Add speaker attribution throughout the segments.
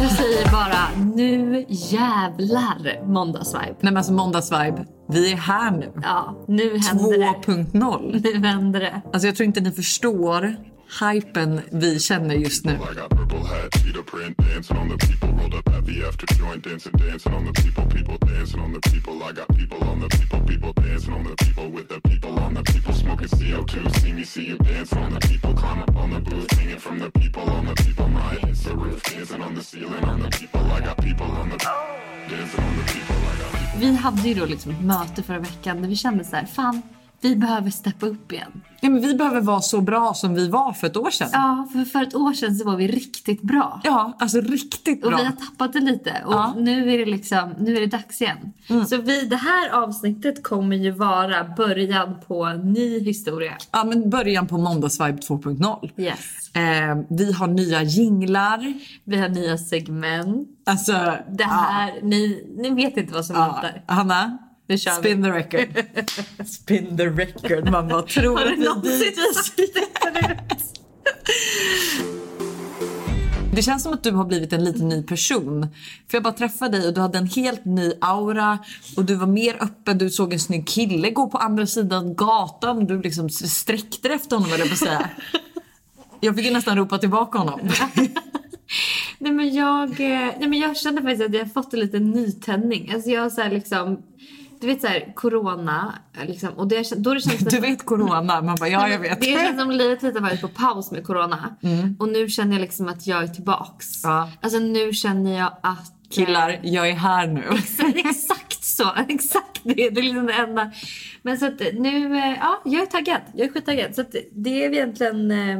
Speaker 1: Jag säger bara nu jävlar måndagsvibe.
Speaker 2: Nej men alltså måndagsvibe, vi är här nu.
Speaker 1: Ja, nu händer det.
Speaker 2: 2.0.
Speaker 1: Nu händer det.
Speaker 2: Alltså jag tror inte ni förstår hypen vi känner just nu.
Speaker 3: I got purple hat, cheetah print, dancing on the people. Rolled up at the after joint, dancing, dancing on the people, people dancing on the people. I got people on the people, people dancing on the people with the people on the people. Smoking CO2, see me, see you dancing on the people. Climb up on the booth, hanging from the people on the people. My hits the roof, dancing on the ceiling on the people. I got people on the dancing on the people. I got people.
Speaker 1: Vi hade ju då liksom ett möte förra veckan där vi kände så här, fan vi behöver steppa upp igen.
Speaker 2: Ja, men vi behöver vara så bra som vi var för ett år sedan.
Speaker 1: Ja, för för ett år sedan så var vi riktigt bra.
Speaker 2: Ja, alltså riktigt
Speaker 1: Och
Speaker 2: bra.
Speaker 1: vi har tappat det lite och
Speaker 2: Ja.
Speaker 1: nu är det liksom, nu är det dags igen. Så vi, det här avsnittet kommer ju vara början på en ny historia.
Speaker 2: Ja, men början på måndagsvibe 2.0.
Speaker 1: Yes.
Speaker 2: Eh, vi har nya jinglar.
Speaker 1: Vi har nya segment.
Speaker 2: Alltså,
Speaker 1: Det här, ni, ni vet inte vad som
Speaker 2: ja.
Speaker 1: väntar.
Speaker 2: Hanna,
Speaker 1: Nu kör
Speaker 2: spin the record. spin the record. Man bara tror
Speaker 1: Har
Speaker 2: att
Speaker 1: du
Speaker 2: vi
Speaker 1: någonsin
Speaker 2: dit. Det känns som att du har blivit en liten ny person. För jag bara träffade dig och du hade en helt ny aura och du var mer öppen. Du såg en snygg kille gå på andra sidan gatan. Du liksom sträckte efter honom eller på att säga. Jag fick ju nästan ropa tillbaka honom.
Speaker 1: Nej men jag, eh, nej men jag känner faktiskt att jag har fått en liten nytändning. Alltså jag så liksom, du vet så här corona liksom, och det, då det känns
Speaker 2: Du vet corona. Man bara, ja jag vet.
Speaker 1: Det känns som livet lite varit på paus med corona. Och nu känner jag liksom att jag är tillbaks.
Speaker 2: Ja.
Speaker 1: Alltså nu känner jag att...
Speaker 2: Killar, jag är här nu.
Speaker 1: Exakt, exakt så. Exakt det. Det är liksom det enda. Men så att nu, eh, ja, jag är taggad. Jag är skittaggad. Så att det är egentligen... Eh,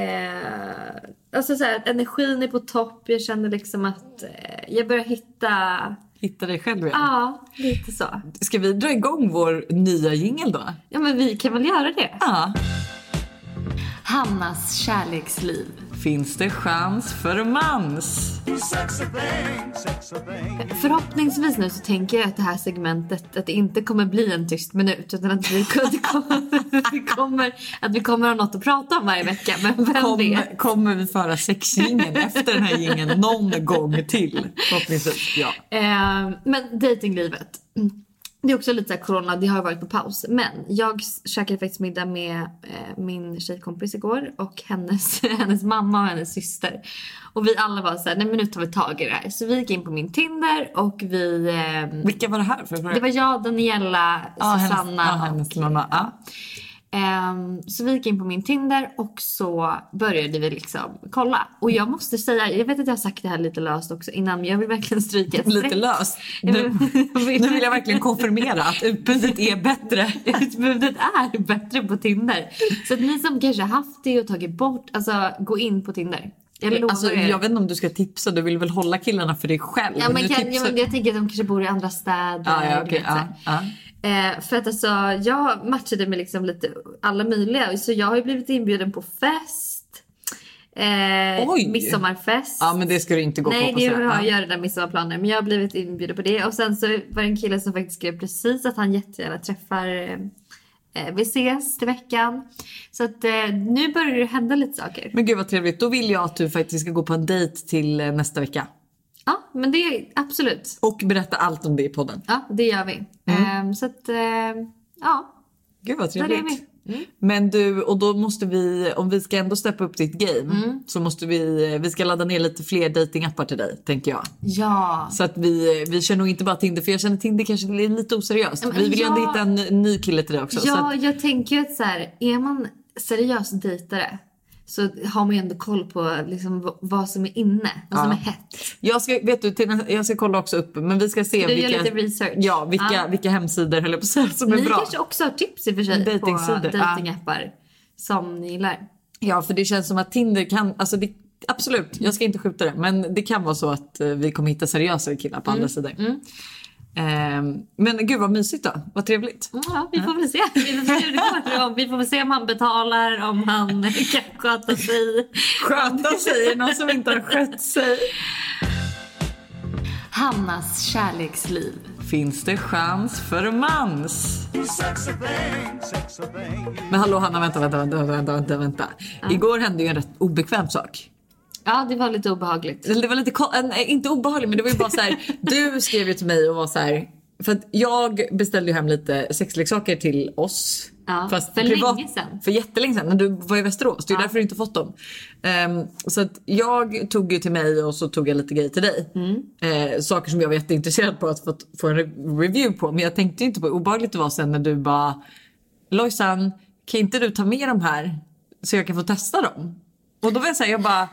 Speaker 1: eh, alltså så här, energin är på topp. Jag känner liksom att eh, jag börjar hitta...
Speaker 2: Hitta dig själv igen.
Speaker 1: Ja, lite så.
Speaker 2: Ska vi dra igång vår nya jingel då?
Speaker 1: Ja, men vi kan väl göra det.
Speaker 2: Ja.
Speaker 1: Hannas kärleksliv.
Speaker 2: Finns det chans för mans?
Speaker 1: Förhoppningsvis nu så tänker jag att det här segmentet att det inte kommer bli en tyst minut utan att vi, kommer, vi kommer, att vi kommer ha något att prata om varje vecka. Men vem vet?
Speaker 2: Kommer, vi föra sexjingeln efter den här jingeln någon gång till? Förhoppningsvis, ja.
Speaker 1: Eh, men dejtinglivet. Mm. Det är också lite så här corona, det har varit på paus. Men jag käkade faktiskt middag med eh, min tjejkompis igår och hennes, hennes mamma och hennes syster. Och vi alla var så här, nej men nu tar vi tag i det här. Så vi gick in på min Tinder och vi... Eh,
Speaker 2: Vilka var det här? För
Speaker 1: det var jag, Daniela,
Speaker 2: ja,
Speaker 1: Susanna
Speaker 2: hennes, ja, hennes mamma. Ja.
Speaker 1: Ehm, så vi gick in på min Tinder och så började vi liksom kolla. Och jag måste säga, jag vet att jag har sagt det här lite löst också innan men jag vill verkligen stryka ett
Speaker 2: Lite löst.
Speaker 1: Jag
Speaker 2: Nu,
Speaker 1: jag
Speaker 2: nu vill jag verkligen konfirmera att utbudet är bättre.
Speaker 1: Utbudet är bättre på Tinder. Så att ni som kanske haft det och tagit bort, alltså gå in på Tinder. Jag
Speaker 2: Alltså, jag vet inte om du ska tipsa, du vill väl hålla killarna för dig själv?
Speaker 1: Ja, men kan,
Speaker 2: tipsar-
Speaker 1: men jag tänker att de kanske bor i andra städer.
Speaker 2: Ja, ja,
Speaker 1: vet, Eh, för att alltså, jag matchade med liksom lite alla möjliga. Så jag har blivit inbjuden på fest. Eh,
Speaker 2: Oj!
Speaker 1: midsommarfest.
Speaker 2: Ja, men det ska du inte gå
Speaker 1: Nej,
Speaker 2: på.
Speaker 1: det
Speaker 2: på
Speaker 1: har jag redan midsommarplaner. Men jag har blivit inbjuden på det. Och sen så var det en kille som faktiskt skrev precis att han jättegärna träffar eh, eh, vi ses till veckan. Så att eh, nu börjar det hända lite saker.
Speaker 2: Men gud vad trevligt. Då vill jag att du faktiskt ska gå på en dejt till eh, nästa vecka.
Speaker 1: Ja, men det är absolut.
Speaker 2: Och berätta allt om det i podden.
Speaker 1: Ja, det gör vi. Eh, så att, eh, ja.
Speaker 2: Gud vad trevligt.
Speaker 1: Mm.
Speaker 2: Men du, och då måste vi, om vi ska ändå steppa upp ditt game,
Speaker 1: Mm.
Speaker 2: så måste vi, vi ska ladda ner lite fler datingappar till dig, tänker jag.
Speaker 1: Ja.
Speaker 2: Så att vi, vi kör nog inte bara Tinder, för jag känner Tinder kanske är lite oseriöst.
Speaker 1: men
Speaker 2: vi vill ju ändå
Speaker 1: ja.
Speaker 2: hitta en ny kille till dig också. så
Speaker 1: Ja,
Speaker 2: att,
Speaker 1: jag tänker att så här, är man seriös dejtare så har man ju ändå koll på liksom, vad som är inne, vad som
Speaker 2: Ja.
Speaker 1: är hett.
Speaker 2: jag, ska, vet du, till, jag ska kolla också upp, men vi ska se
Speaker 1: Du
Speaker 2: vilka,
Speaker 1: gör lite research.
Speaker 2: Ja, vilka,
Speaker 1: Ja.
Speaker 2: vilka hemsidor höll jag på säga, som är
Speaker 1: Ni
Speaker 2: bra.
Speaker 1: kanske också har tips i och för sig på
Speaker 2: Datingsidor, ja.
Speaker 1: som ni gillar.
Speaker 2: Ja, för det känns som att Tinder kan, alltså det, absolut, jag ska inte skjuta det, men det kan vara så att eh, vi kommer hitta seriösare killar på andra sidor. Ehm, men gud vad mysigt då, vad trevligt.
Speaker 1: Ja, vi får väl se. Vi får se hur det går. Om- Vi får väl se om han betalar, om han kan sköta sig.
Speaker 2: Sköta sig, någon som inte har skött sig.
Speaker 1: Hannas kärleksliv.
Speaker 2: Finns det chans för romans? Men hallå Hanna, vänta, vänta, vänta, vänta, vänta. Igår hände ju en rätt obekväm sak.
Speaker 1: Ja, det var lite obehagligt.
Speaker 2: Det var lite, äh, inte obehagligt men det var ju bara så här. du skrev ju till mig och var så här. För att jag beställde ju hem lite sexleksaker till oss.
Speaker 1: Ja, för länge sedan.
Speaker 2: För jättelänge sedan när du var i Västerås. Det är
Speaker 1: Ja.
Speaker 2: därför du inte fått dem. Ehm, så att jag tog ju till mig och så tog jag lite grejer till dig.
Speaker 1: Mm.
Speaker 2: Eh, saker som jag var jätteintresserad på att få, få en re- review på. Men jag tänkte inte på hur obehagligt det var sen när du bara Lojsan, kan inte du ta med de här så jag kan få testa dem? Och då var jag säga, jag bara,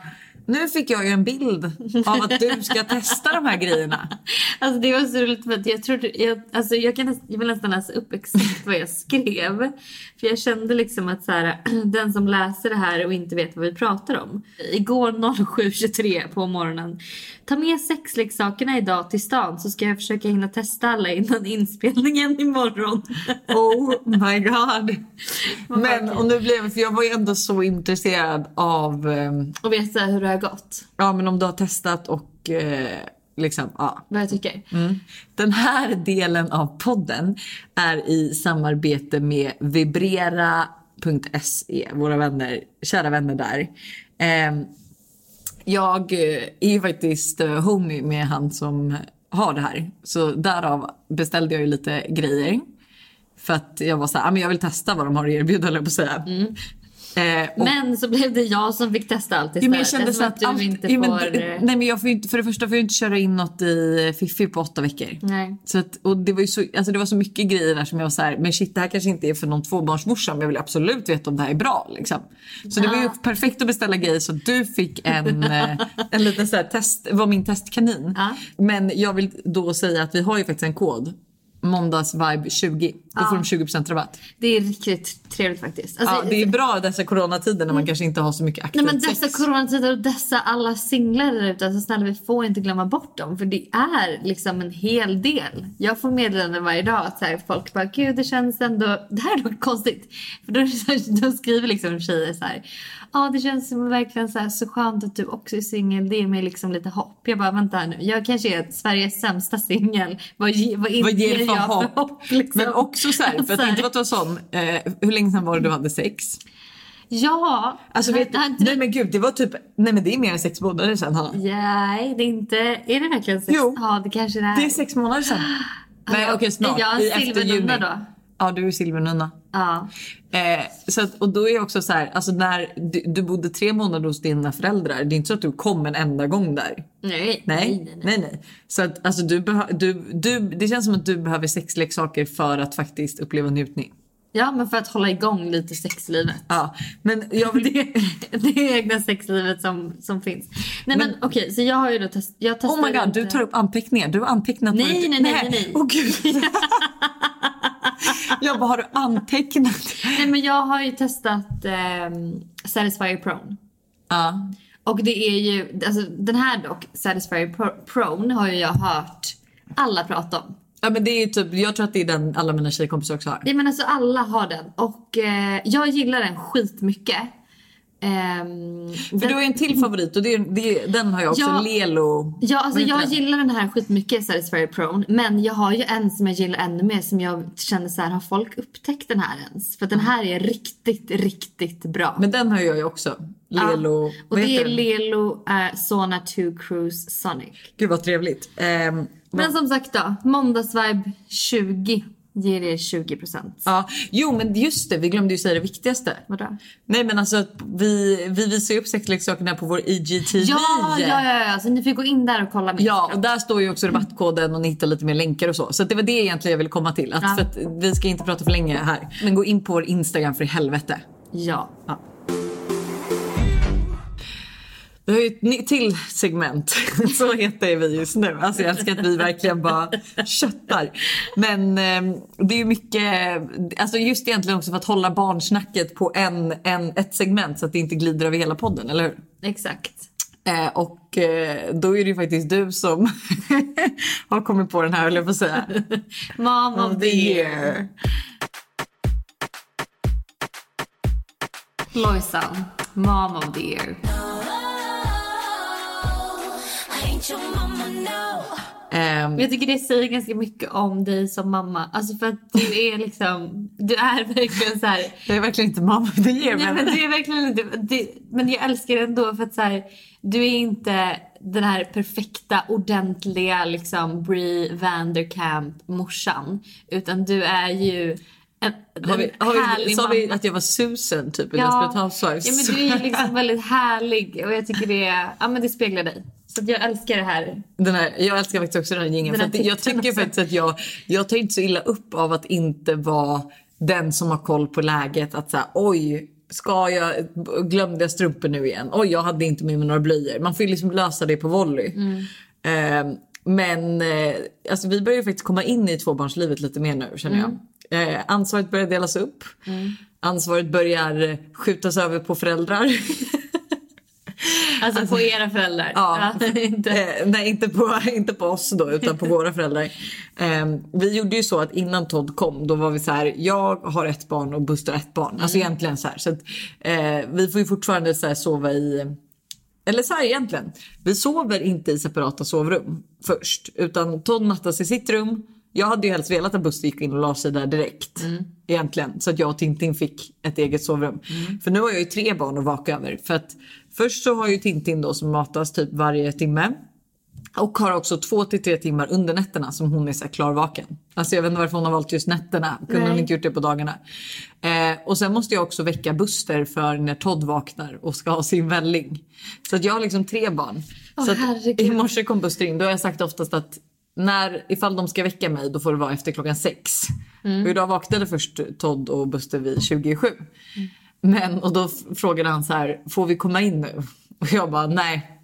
Speaker 2: nu fick jag ju en bild av att du ska testa de här grejerna.
Speaker 1: Alltså det var så roligt för att jag trodde, jag, alltså jag, kan, jag vill nästan läsa upp exakt vad jag skrev. För jag kände liksom att så här, den som läser det här och inte vet vad vi pratar om. Igår 07.23 på morgonen. Ta med sexleksakerna idag till stan så ska jag försöka hinna testa alla innan inspelningen imorgon.
Speaker 2: Oh my god. Men och nu blev för jag var ju ändå så intresserad av ehm,
Speaker 1: Och vet så här hur det har gått.
Speaker 2: ja men om du har testat och eh, liksom ja.
Speaker 1: Vad jag tycker.
Speaker 2: Mm. Den här delen av podden är i samarbete med vibrera.se, våra vänner, kära vänner där. Ehm, jag eh, är ju faktiskt eh, homie med han som har det här. Så därav beställde jag ju lite grejer. För att jag var så här, ah, men jag vill testa vad de har att erbjuda jag på att säga. Eh,
Speaker 1: Men så blev det jag som fick testa allt
Speaker 2: Ja,
Speaker 1: istället.
Speaker 2: men jag kände så
Speaker 1: Eftersom
Speaker 2: att
Speaker 1: du
Speaker 2: allt,
Speaker 1: inte
Speaker 2: ja, men,
Speaker 1: får...
Speaker 2: nej men jag får ju inte, för det första får jag inte köra in något i Fiffi på åtta veckor.
Speaker 1: Nej.
Speaker 2: Så att, och det var ju så, alltså det var så mycket grejer där som jag var så här, men shit det här kanske inte är för någon tvåbarnsmorsa men jag vill absolut veta om det här är bra liksom. Så det var ju
Speaker 1: Ja.
Speaker 2: perfekt att beställa grejer så du fick en, eh, en liten så här test, var min testkanin.
Speaker 1: Ja.
Speaker 2: Men jag vill då säga att vi har ju faktiskt en kod. Måndagsvibe 20. Då får de 20% rabatt.
Speaker 1: Det är riktigt trevligt faktiskt. Alltså,
Speaker 2: Ja, det är bra i dessa coronatider när man kanske inte har så mycket aktivt
Speaker 1: Nej men dessa
Speaker 2: sex.
Speaker 1: coronatider och dessa alla singlar där ute, alltså snälla vi får inte glömma bort dem för det är liksom en hel del. Jag får meddelanden varje dag att så här, folk bara gud det känns ändå, det här är dock konstigt. För då, då skriver liksom tjejer så här, ja det känns som verkligen så, här, så skönt att du också är singel, det ger mig liksom lite hopp. Jag bara vänta här nu, jag kanske är Sveriges sämsta singel. Vad, vad,
Speaker 2: Vad ger det för
Speaker 1: jag
Speaker 2: hopp?
Speaker 1: liksom?
Speaker 2: Men också så här, för att inte vara sån. Eh, hur länge sedan var det du hade sex?
Speaker 1: Ja.
Speaker 2: Alltså vet,
Speaker 1: inte
Speaker 2: nej men gud det var typ, nej men det är mer än sex månader sedan Hanna.
Speaker 1: Nej, det är inte... Är det verkligen sex?
Speaker 2: Jo.
Speaker 1: Ja, det kanske det är.
Speaker 2: Det är sex månader sedan. Nej okej snart.
Speaker 1: är jag
Speaker 2: i efter juni.
Speaker 1: då?
Speaker 2: Ja du är silvernunna.
Speaker 1: Ja.
Speaker 2: Eh, så att, och då är också så här, alltså när du, du bodde tre månader hos dina föräldrar, det är inte så att du kom en enda gång där.
Speaker 1: Nej,
Speaker 2: Nej,
Speaker 1: nej, nej.
Speaker 2: nej, nej. Så att alltså du, du, du, det känns som att du behöver sexleksaker för att faktiskt uppleva njutning.
Speaker 1: Ja, men för att hålla igång lite sexlivet.
Speaker 2: Ja, men jag vill...
Speaker 1: Det, det egna sexlivet som, som finns. Nej men, okej, så jag har ju då test, jag
Speaker 2: Oh my god,
Speaker 1: inte-
Speaker 2: du tar upp anteckningar. Du har antecknat
Speaker 1: Nej, nej, nej, nej, nej.
Speaker 2: Åh gud. jag bara, har du antecknat?
Speaker 1: Nej men jag har ju testat ehm, Satisfyer Prone.
Speaker 2: Ja.
Speaker 1: Och det är ju, alltså den här dock, Satisfyer Pro- Prone har ju jag hört alla prata om.
Speaker 2: ja, men det är typ, jag tror att det är den alla mina tjejkompisar också har.
Speaker 1: Nej men alltså alla har den och eh, jag gillar den skitmycket. Ehm,
Speaker 2: För
Speaker 1: den,
Speaker 2: du har en till favorit och det det den har jag också,
Speaker 1: Ja.
Speaker 2: Lelo.
Speaker 1: ja, alltså jag
Speaker 2: den?
Speaker 1: gillar den här skitmycket, Satisfyer Prone. Men jag har ju en som jag gillar ännu mer som jag känner så här, har folk upptäckt den här ens? För den här är riktigt, riktigt bra.
Speaker 2: Men den har jag ju också. Lelo.
Speaker 1: och
Speaker 2: vad
Speaker 1: det är
Speaker 2: den?
Speaker 1: Lelo uh, Sona 2 Cruise Sonic.
Speaker 2: Gud vad trevligt. Ehm,
Speaker 1: Men som sagt då, måndagsvibe 20 ger er 20%.
Speaker 2: ja, jo men just det, vi glömde ju säga det viktigaste.
Speaker 1: Vadå?
Speaker 2: Nej men alltså vi, vi visar ju upp sexleksakerna på vår IGTV.
Speaker 1: Ja, ja, ja, ja, så ni får gå in där och kolla mer.
Speaker 2: Ja, och där står ju också rabattkoden och ni hittar lite mer länkar och så. Så det var det egentligen jag ville komma till. Att
Speaker 1: Ja.
Speaker 2: för att vi ska inte prata för länge här. Men gå in på vår Instagram för i helvete.
Speaker 1: Ja.
Speaker 2: Ja. Vi har ju ett till segment. Så heter vi just nu. Alltså jag älskar att vi verkligen bara köttar. Men eh, det är ju mycket, alltså just egentligen också för att hålla barnsnacket på en, en, ett segment så att det inte glider över hela podden, eller hur?
Speaker 1: Exakt.
Speaker 2: Eh, och eh, då är det ju faktiskt du som har kommit på den här, höll jag på att säga.
Speaker 1: Mom of the year. Lojsan, mom of the year. Men jag tycker det säger ganska mycket om dig som mamma. Alltså för att du är liksom, du är verkligen så här.
Speaker 2: jag är verkligen inte mamma det ger
Speaker 1: Nej, men du är verkligen inte, det, men jag älskar det ändå för att så här, du är inte den här perfekta, ordentliga liksom Brie Vanderkamp morsan. Utan du är ju en,
Speaker 2: Har vi, har
Speaker 1: härlig
Speaker 2: vi, sa vi att jag var Susan typ i Desperate Housewives?
Speaker 1: ja, men du är liksom väldigt härlig och jag tycker det, ja, men det speglar dig. Jag älskar det här.
Speaker 2: Den här, jag älskar faktiskt också den här jingeln. För jag tycker faktiskt att jag, jag tar inte så illa upp av att inte vara den som har koll på läget. Att säga oj, ska jag, glömde jag strumpor nu igen? Oj, jag hade inte med mig några blöjor. Man får ju liksom lösa det på volley. Eh, men eh, alltså vi börjar faktiskt komma in i tvåbarnslivet lite mer nu känner jag. Eh, ansvaret börjar delas upp. Ansvaret börjar skjutas över på föräldrar.
Speaker 1: Alltså, på era föräldrar.
Speaker 2: Ja.
Speaker 1: inte.
Speaker 2: Eh, nej, inte på, inte på oss då, utan på våra föräldrar. Eh, vi gjorde ju så att innan Todd kom, då var vi så här, jag har ett barn och Buster ett barn. Alltså egentligen så här. Så att, eh, vi får ju fortfarande så här sova i, eller så här egentligen. Vi sover inte i separata sovrum först, utan Todd nattas i sitt rum. Jag hade ju helst velat att Buster gick in och la sig där direkt. Egentligen. Så att jag och Tintin fick ett eget sovrum. För nu har jag ju tre barn att vaka över. För att först så har ju Tintin då som matas typ varje timme. Och har också två till tre timmar under nätterna som hon är så klarvaken. Alltså jag vet inte varför hon har valt just nätterna. Kunde hon
Speaker 1: Nej.
Speaker 2: inte gjort det på dagarna. Eh, och sen måste jag också väcka Buster för när Todd vaknar och ska ha sin välling. Så att jag har liksom tre barn.
Speaker 1: Åh,
Speaker 2: så i morse kom Buster in. Då har jag sagt oftast att när, ifall de ska väcka mig då får det vara efter klockan sex.
Speaker 1: Mm.
Speaker 2: Och idag vaknade först Todd och Buster vid 27. Men och då frågade han så här, får vi komma in nu? Och jag bara nej.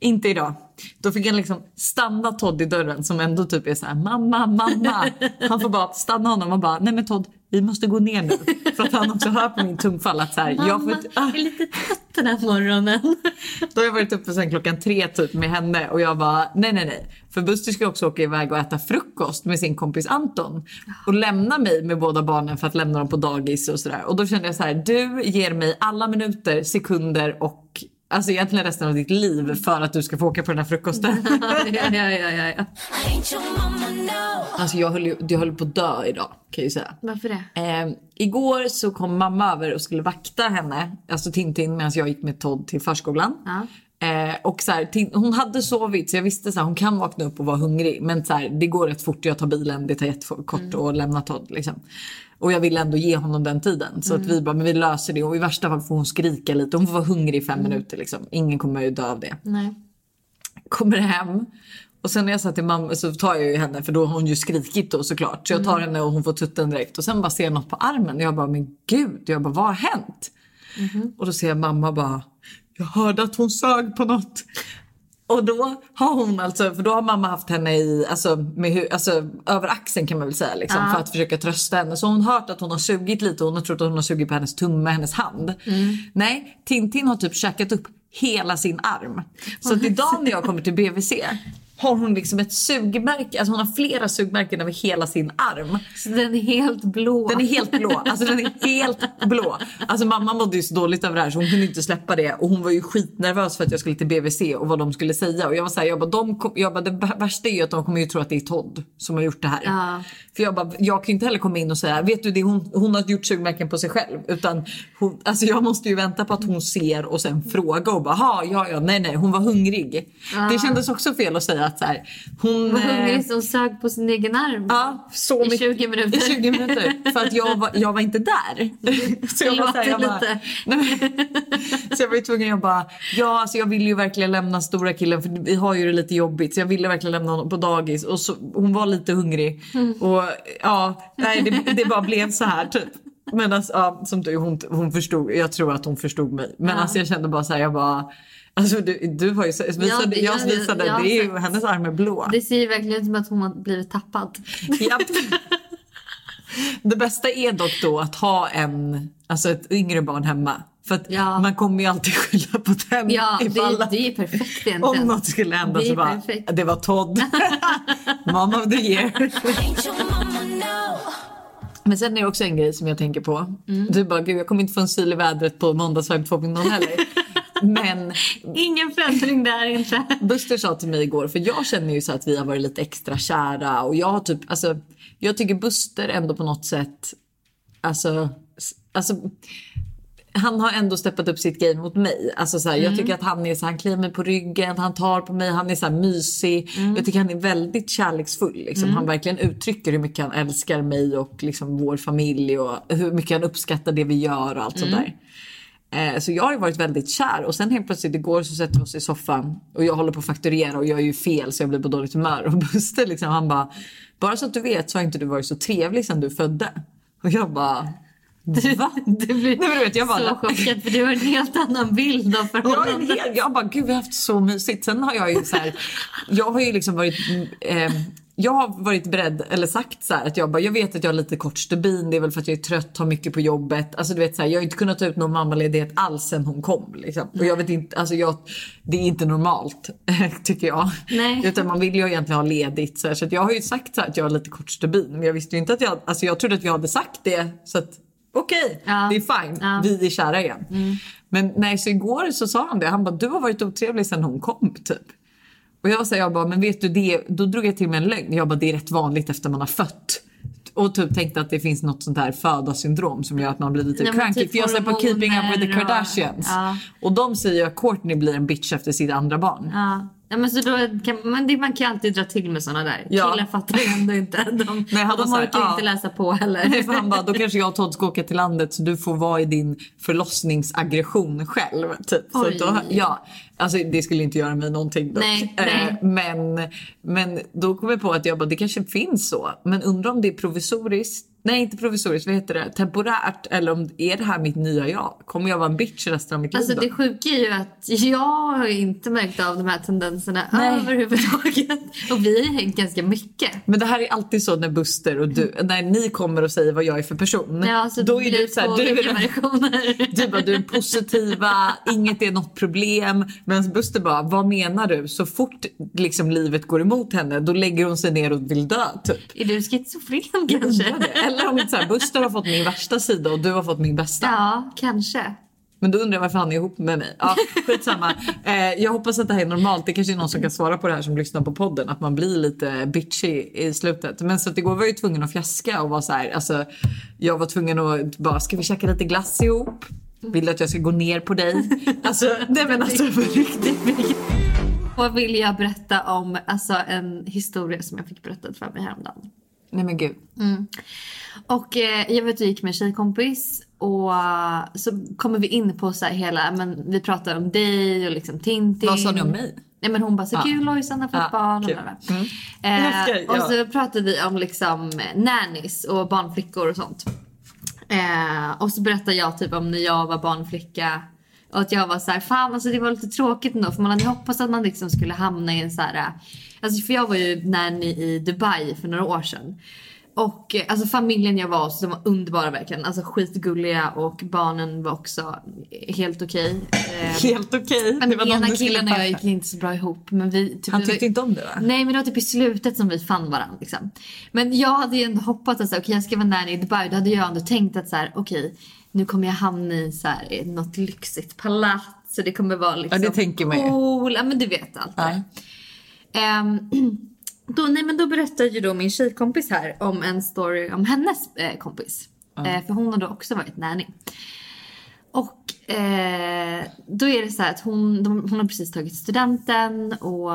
Speaker 2: Inte idag. Då fick han liksom stanna Todd i dörren som ändå typ är så här mamma, mamma. Han får bara stanna honom och bara nej men Todd vi måste gå ner nu. För att han också hör på min tungfall att så här, jag får
Speaker 1: Mamma
Speaker 2: inte, ah.
Speaker 1: är lite trött den här morgonen.
Speaker 2: Då har jag varit uppe sen klockan tre typ med henne och jag bara nej nej nej. För Buster ska också åka iväg och äta frukost med sin kompis Anton. Och lämna mig med båda barnen för att lämna dem på dagis och sådär. Och då kände jag så här, du ger mig alla minuter, sekunder och alltså egentligen resten av ditt liv för att du ska få åka på den här frukosten.
Speaker 1: ja, ja, ja, ja,
Speaker 2: alltså jag höll, ju, jag höll på att dö idag kan jag säga.
Speaker 1: Varför det?
Speaker 2: Eh, igår så kom mamma över och skulle vakta henne, alltså Tintin medan jag gick med Todd till förskolan.
Speaker 1: Ja.
Speaker 2: Eh, och så här, hon hade sovit så jag visste att hon kan vakna upp och vara hungrig. Men så här, det går rätt fort, jag tar bilen, det tar jättekort
Speaker 1: Mm.
Speaker 2: att lämna Todd. Liksom. Och jag ville ändå ge honom den tiden. Så att
Speaker 1: Mm.
Speaker 2: vi bara, men vi löser det. Och i värsta fall får hon skrika lite. Hon får vara hungrig i fem minuter. Liksom. Ingen kommer ju dö av det
Speaker 1: Nej.
Speaker 2: kommer hem och sen när jag sa till mamma så tar jag ju henne för då har hon ju skrikit då såklart. Så jag tar henne och hon får tutten direkt och sen bara ser jag något på armen. Jag bara men gud, jag bara vad har hänt? Och då ser jag mamma bara jag hörde att hon sög på något. Och då har hon alltså, för då har mamma haft henne i, alltså, med, alltså över axeln kan man väl säga liksom,
Speaker 1: Ja.
Speaker 2: för att försöka trösta henne. Så hon har hört att hon har sugit lite och hon har trott att hon har sugit på hennes tumme, hennes hand. Nej, Tintin har typ käkat upp hela sin arm. Så att idag när jag kommer till BVC har hon liksom ett sugmärke, alltså hon har flera sugmärken över hela sin arm.
Speaker 1: Så den är helt blå.
Speaker 2: Den är helt blå. Alltså den är helt blå. Alltså mamma mådde ju så dåligt över det här så hon kunde inte släppa det. Och hon var ju skitnervös för att jag skulle till BVC och vad de skulle säga. Och jag var såhär, jag bara, de kom, jag bara det värsta är ju att de kommer ju tro att det är Todd som har gjort det här.
Speaker 1: Ja.
Speaker 2: För jag bara, jag kan ju inte heller komma in och säga, vet du det hon, hon har gjort sugmärken på sig själv. Utan hon, alltså jag måste ju vänta på att hon ser och sen fråga och bara, "Ha, ja ja nej nej hon var hungrig. Det kändes också fel att säga att så här, hon... Eh,
Speaker 1: hungrig som sög på sin egen arm.
Speaker 2: Ja, så
Speaker 1: I
Speaker 2: mycket-
Speaker 1: 20 minuter.
Speaker 2: I 20 minuter. För att jag var, jag var inte där. Så jag, var så här, jag, bara, så jag var ju tvungen att bara, ja alltså jag ville ju verkligen lämna stora killen för vi har ju det lite jobbigt så jag ville verkligen lämna honom på dagis och så, hon var lite hungrig.
Speaker 1: Mm.
Speaker 2: Och ja, nej det, det bara blev så här typ. Men alltså, ja, som du, hon, hon förstod, jag tror att hon förstod mig. Men alltså jag kände bara så här, jag bara Alltså du, du har ju visade,
Speaker 1: Ja, det-
Speaker 2: jag
Speaker 1: ja,
Speaker 2: visade,
Speaker 1: jag har
Speaker 2: det är ju, hennes arm är blå.
Speaker 1: Det ser ju verkligen ut som att hon har blivit tappad.
Speaker 2: Japp. Det bästa är dock då att ha en, alltså ett yngre barn hemma. För att
Speaker 1: Ja.
Speaker 2: man kommer ju alltid skylla på den
Speaker 1: Ja, det,
Speaker 2: ifall
Speaker 1: är- det är perfekt
Speaker 2: om
Speaker 1: egentligen.
Speaker 2: något skulle hända
Speaker 1: Det
Speaker 2: så bara,
Speaker 1: perfekt.
Speaker 2: det var Todd. Mom of the year. Men sen är det också en grej som jag tänker på.
Speaker 1: Mm.
Speaker 2: Du bara, gud jag kommer inte få en syl i vädret på måndagsvibe 2.0 heller. Men
Speaker 1: Ingen förändring där inte.
Speaker 2: Buster sa till mig igår, för jag känner ju så att vi har varit lite extra kära och jag har typ, alltså jag tycker Buster ändå på något sätt, alltså, alltså han har ändå steppat upp sitt game mot mig. Alltså så här, Jag tycker att han är så han kliar mig på ryggen, han tar på mig, han är så här mysig. Jag tycker han är väldigt kärleksfull. Liksom. Han verkligen uttrycker hur mycket han älskar mig och liksom vår familj och hur mycket han uppskattar det vi gör och allt sånt där. Eh, Så jag har varit väldigt kär och sen helt plötsligt igår så sätter vi oss i soffan och jag håller på att fakturera och jag är ju fel så jag blir på dåligt humör och Buster liksom han bara bara så att du vet så har inte du varit så trevlig sedan du födde. Och jag bara va?
Speaker 1: Du blir
Speaker 2: Nej, du vet, jag bara,
Speaker 1: så chockad för du har en helt annan bild av
Speaker 2: jag,
Speaker 1: förhållandet.
Speaker 2: helt, jag bara gud vi har haft så mysigt. Sen har jag ju så här, jag har ju liksom varit eh, jag har varit beredd eller sagt så här att jag bara, jag vet att jag har lite kort stubin. Det är väl för att jag är trött, har mycket på jobbet. Alltså du vet så här, jag har inte kunnat ta ut någon mammaledighet alls sen hon kom. Liksom. Och jag vet inte, alltså jag, det är inte normalt tycker jag.
Speaker 1: Nej.
Speaker 2: Utan man vill ju egentligen ha ledigt. Så, här, så jag har ju sagt så här att jag har lite kort stubin. Men jag visste inte att jag, alltså jag trodde att jag hade sagt det. Så att okej,
Speaker 1: Ja.
Speaker 2: det är fine.
Speaker 1: Ja.
Speaker 2: Vi är kära igen. Men nej, så igår så sa han det. Han bara, du har varit otrevlig sen hon kom typ. Och jag, var så här, jag bara, men vet du det? Då drog jag till med en lögn. Jag bara, det är rätt vanligt efter man har fött. Och typ tänkte att det finns något sånt här födarsyndrom som gör att man blir lite
Speaker 1: Nej,
Speaker 2: cranky.
Speaker 1: typ
Speaker 2: För jag ser på Keeping Up with the Kardashians.
Speaker 1: Ja.
Speaker 2: Och de säger att Courtney blir en bitch efter sitt andra barn.
Speaker 1: Ja. Ja, men så då kan, det, man kan alltid dra till med såna där.
Speaker 2: Ja.
Speaker 1: Killar fattar ju ändå inte. De,
Speaker 2: Nej, han
Speaker 1: de
Speaker 2: här,
Speaker 1: orkar
Speaker 2: ja.
Speaker 1: inte läsa på heller.
Speaker 2: Nej, för han bara, då kanske jag och Todd ska åka till landet så du får vara i din förlossningsaggression själv. Typ. Så
Speaker 1: Oj.
Speaker 2: då, ja, alltså, det skulle inte göra mig någonting dock.
Speaker 1: Nej,
Speaker 2: Eh,
Speaker 1: nej.
Speaker 2: Men, men då kom jag på att jag bara, det kanske finns så. Men undrar om det är provisoriskt. Nej inte provisoriskt, vad heter det? Temporärt. Eller om är det här mitt nya jag? Kommer jag vara en bitch resten av mitt
Speaker 1: Alltså
Speaker 2: liv
Speaker 1: det
Speaker 2: då?
Speaker 1: sjuka är ju att jag har inte märkt av de här tendenserna
Speaker 2: Nej.
Speaker 1: överhuvudtaget. Och vi har hängt ganska mycket.
Speaker 2: Men det här är alltid så när Buster och du, när ni kommer och säger vad jag är för person.
Speaker 1: Ja, alltså,
Speaker 2: då är du så här, du är. Du bara, du är positiva, inget är något problem. Medan Buster bara, vad menar du? Så fort liksom, livet går emot henne, då lägger hon sig ner och vill dö typ.
Speaker 1: Är du schizofren kanske?
Speaker 2: det. Eller om så här, Buster har fått min värsta sida och du har fått min bästa.
Speaker 1: Ja, kanske.
Speaker 2: Men då undrar jag varför han är ihop med mig. Ja, skitsamma. Eh, jag hoppas att det här är normalt. Det kanske är någon som kan svara på det här som lyssnar på podden. Att man blir lite bitchy i slutet. Men så att igår var jag ju tvungen att fjäska och vara så här. Alltså, jag var tvungen att bara, ska vi käka lite glass ihop? Vill du att jag ska gå ner på dig? Alltså, nej men alltså på riktigt.
Speaker 1: Och vill jag berätta om alltså, en historia som jag fick berättad för mig häromdagen.
Speaker 2: Nej men gud.
Speaker 1: Och eh, jag vet att jag gick med en tjejkompis och eh, så kommer vi in på så hela, men vi pratar om dig och liksom Tintin.
Speaker 2: Vad sa ni om mig?
Speaker 1: Nej men hon bara så
Speaker 2: Ja.
Speaker 1: kul Lojsan har fått
Speaker 2: Ja,
Speaker 1: barn.
Speaker 2: kul.
Speaker 1: Och.
Speaker 2: Mm.
Speaker 1: eh, och
Speaker 2: ja.
Speaker 1: så pratade vi om liksom nannies och barnflickor och sånt. Eh, och så berättade jag typ om när jag var barnflicka. Och att jag var så här, fan alltså det var lite tråkigt ändå för man hade hoppats att man liksom skulle hamna i en så här, alltså för jag var ju nanny i Dubai för några år sedan. Och eh, alltså familjen jag var hos, de var underbara verkligen. Alltså skitgulliga och barnen var också helt okej. Eh,
Speaker 2: Helt okej.
Speaker 1: men
Speaker 2: Det var
Speaker 1: den ena killen och jag gick inte så bra ihop. Men vi, typ,
Speaker 2: Han
Speaker 1: vi
Speaker 2: tyckte inte om det va?
Speaker 1: Nej men det var typ i slutet som vi fann varandra. Liksom. Men jag hade ju ändå hoppats att så okej, jag ska vara nanny i Dubai. Då hade jag ändå tänkt att så här, okej nu kommer jag hamna i så här, något lyxigt palats. Så det kommer vara liksom
Speaker 2: det tänker man ju.
Speaker 1: cool. Ja men du vet allt det där. Ehm, då, nej, men då berättar ju då min tjejkompis här om en story om hennes eh, kompis. Eh, för hon har då också varit nanny. Och eh, då är det så här att hon, de, hon har precis tagit studenten och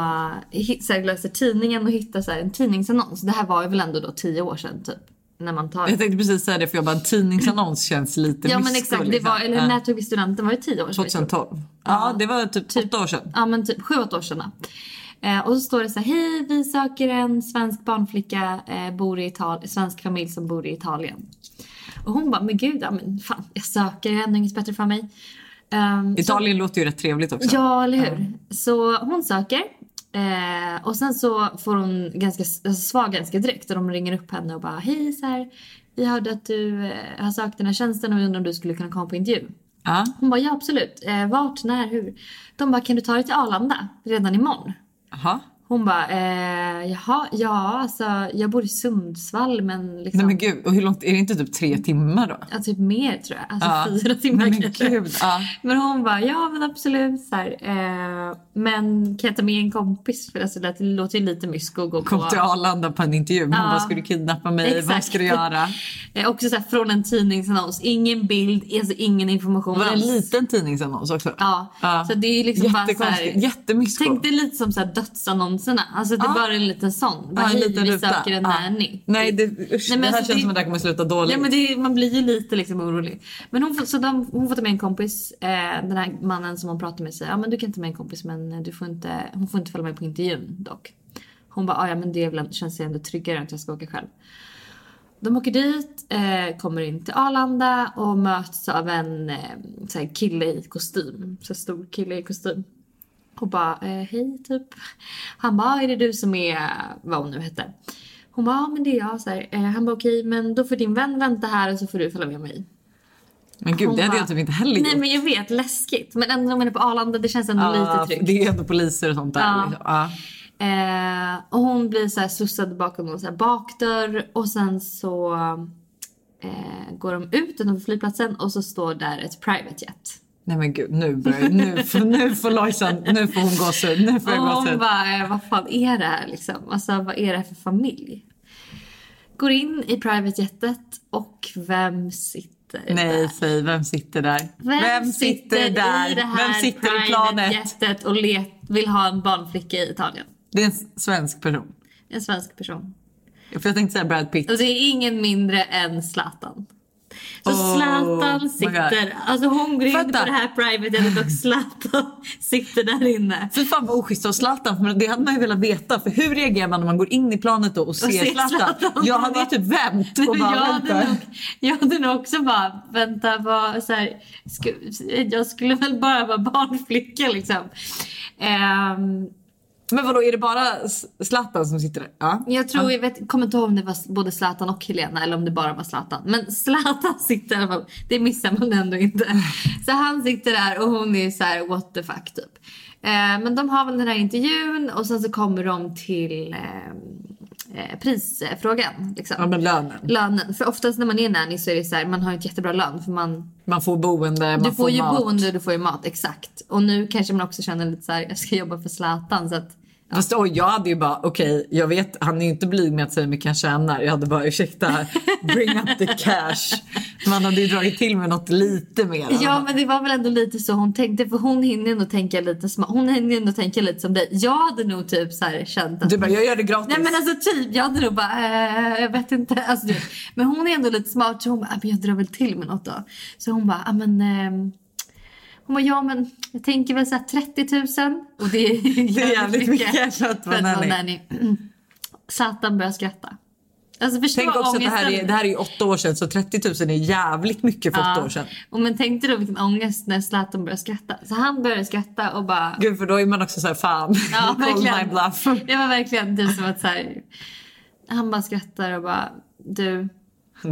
Speaker 1: hit, så här, läser tidningen och hittar så en tidningsannons. Det här var ju väl ändå då tio år sedan typ. När man tar...
Speaker 2: Jag tänkte precis säga det för jag bara en tidningsannons känns lite
Speaker 1: Ja men exakt, det
Speaker 2: liksom.
Speaker 1: var, eller när tog vi studenten? Var det tio år sedan?
Speaker 2: 2012. Ja det var typ, åtta år sedan.
Speaker 1: Ja men typ sju, åtta år sedan. Eh, och så står det så här, hej vi söker en svensk barnflicka, eh, bor i Italien, svensk familj som bor i Italien. Och hon bara, men gud, ja, men fan jag söker, ändå inget bättre för mig. Så-
Speaker 2: Italien låter ju rätt trevligt också.
Speaker 1: Ja, eller hur? Så hon söker. Eh, och sen så får hon ganska, alltså, svar ganska direkt och de ringer upp henne och bara hej så här, vi hörde att du eh, har sökt den här tjänsten och vi undrar om du skulle kunna komma på intervju.
Speaker 2: Ja.
Speaker 1: Hon bara ja absolut, eh, vart, när, hur? De bara kan du ta dig till Arlanda redan imorgon?
Speaker 2: Jaha.
Speaker 1: Hon bara, eh, jaha, ja alltså jag bor i Sundsvall men liksom.
Speaker 2: Nej men gud, och hur långt, är det inte typ tre timmar då?
Speaker 1: Ja, typ mer tror jag. Alltså
Speaker 2: Ja.
Speaker 1: fyra timmar
Speaker 2: men
Speaker 1: kanske.
Speaker 2: gud, ja.
Speaker 1: Men hon bara, ja men absolut. Så här, eh, men kan jag ta med en kompis? För alltså, det låter ju lite mysko att gå på.
Speaker 2: Kom till Arlanda på en intervju. Hon
Speaker 1: Ja.
Speaker 2: bara, ska du kidnappa mig? Vad
Speaker 1: Exakt.
Speaker 2: ska du göra?
Speaker 1: Eh, också så här, från en tidningsannons. Ingen bild, alltså ingen information
Speaker 2: Var det en liten tidningsannons också?
Speaker 1: Ja,
Speaker 2: Ja.
Speaker 1: så det är liksom bara så här.
Speaker 2: Jättemysko.
Speaker 1: Tänk dig lite som så här dödsannonserna. Alltså det är
Speaker 2: Ja.
Speaker 1: bara en liten sån. Bara
Speaker 2: Ja, en liten
Speaker 1: vi
Speaker 2: ruta.
Speaker 1: söker en nanny.
Speaker 2: Nej, det, usch,
Speaker 1: Nej, men
Speaker 2: det här
Speaker 1: alltså,
Speaker 2: känns
Speaker 1: det-
Speaker 2: som att det här kommer sluta dåligt.
Speaker 1: Ja, men det, man blir ju lite liksom orolig. Men hon så de, hon får ta med en kompis. Eh, den här mannen som hon pratar med säger ja men du kan ta med en kompis men du får inte, hon får inte följa med på intervjun dock. Hon bara "Ah, ja men det väl, känns ändå tryggare än att jag ska åka själv. De åker dit, eh, kommer in till Arlanda och möts av en eh, kille i kostym. Så stor kille i kostym. Och bara eh, hej typ. Han bara är det du som är vad hon nu hette. Hon bara ja men det är jag. Så här, eh, han bara okej men då får din vän vänta här och så får du följa med mig.
Speaker 2: Men gud,
Speaker 1: Hon
Speaker 2: det hade
Speaker 1: bara,
Speaker 2: jag typ inte heller
Speaker 1: Nej
Speaker 2: gjort.
Speaker 1: men jag vet läskigt. Men ändå när man är på Arlanda det känns ändå
Speaker 2: Ja,
Speaker 1: lite tryggt.
Speaker 2: Det är ju ändå poliser och sånt där.
Speaker 1: Ja.
Speaker 2: Liksom.
Speaker 1: Eh, och hon blir så här slussad bakom någon så här bakdörr och sen så eh, går de ut utanför flygplatsen och så står där ett private jet.
Speaker 2: Nej men gud, nu börjar nu får, nu får Lojsan, nu får hon gåshud. Nu får jag
Speaker 1: hon
Speaker 2: gåshud.
Speaker 1: bara, eh, vad fan är det här liksom? Alltså vad är det här för familj? Går in i private jetet och vem sitter
Speaker 2: Nej,
Speaker 1: där?
Speaker 2: säg vem sitter där?
Speaker 1: Vem, sitter,
Speaker 2: där?
Speaker 1: i det här
Speaker 2: vem sitter i planet?
Speaker 1: och let, vill ha en barnflicka i Italien?
Speaker 2: Det är en svensk person.
Speaker 1: En svensk person.
Speaker 2: För jag tänkte säga Brad Pitt.
Speaker 1: Och det är ingen mindre än Zlatan. Så
Speaker 2: Oh
Speaker 1: Zlatan sitter, alltså hon går in
Speaker 2: Vänta.
Speaker 1: på det här private jetet och Zlatan sitter där inne.
Speaker 2: Fy fan vad oschysst av Zlatan, för det hade man ju velat veta. För hur reagerar man när man går in i planet då och ser,
Speaker 1: ser
Speaker 2: Zlatan?
Speaker 1: Zlatan.
Speaker 2: Jag hade ju typ vänt och bara
Speaker 1: jag, hade nog, jag hade nog också bara, vänta, vad, så här, sku, jag skulle väl bara vara barnflicka liksom. Ehm,
Speaker 2: Men vadå, är det bara Zlatan som sitter där? Ja.
Speaker 1: jag tror, jag vet, kommer inte ihåg om det var både Zlatan och Helena eller om det bara var Zlatan. Men Zlatan sitter i alla fall, det missar man ändå inte. Så han sitter där och hon är så här what the fuck typ. Eh, men de har väl den här intervjun och sen så kommer de till eh, eh, prisfrågan. Liksom.
Speaker 2: Ja, men lönen.
Speaker 1: Lönen. För oftast när man är nanny så är det så här, man har inte jättebra lön för man
Speaker 2: Man får boende, man
Speaker 1: du får, ju
Speaker 2: mat.
Speaker 1: boende och du får ju mat, exakt. Och nu kanske man också känner lite så här, jag ska jobba för Zlatan så att
Speaker 2: Fast oj, jag hade ju bara, okej, jag vet, han är ju inte blyg med att säga hur mycket han tjänar. Jag hade bara, ursäkta, bring up the cash. Man hade ju dragit till med något lite mer.
Speaker 1: Ja men det var väl ändå lite så hon tänkte för hon hinner ändå tänka lite. Hon hinner ändå tänka lite som dig. Jag hade nog typ så här känt att
Speaker 2: Du bara, jag gör det gratis.
Speaker 1: Nej men alltså typ, jag hade nog bara, eh, jag vet inte. Alltså, men hon är ändå lite smart så hon bara, ah, jag drar väl till med något då. Så hon bara, ah, men ehm, hon bara, ja men jag tänker väl såhär 30 000. Och det är
Speaker 2: Det är jävligt mycket för att vara nanny.
Speaker 1: nanny. Zlatan börjar skratta. Alltså
Speaker 2: Tänk också att det här, är, det här är ju åtta år sedan så 30 000 är jävligt mycket för åtta
Speaker 1: Ja.
Speaker 2: år sedan.
Speaker 1: Och men tänk dig då vilken ångest när Zlatan börjar skratta. Så han börjar skratta och bara...
Speaker 2: Gud för då är man också såhär fan,
Speaker 1: Ja,
Speaker 2: call my
Speaker 1: verkligen.
Speaker 2: bluff.
Speaker 1: Det var verkligen typ som att så här, Han bara skrattar och bara... Du,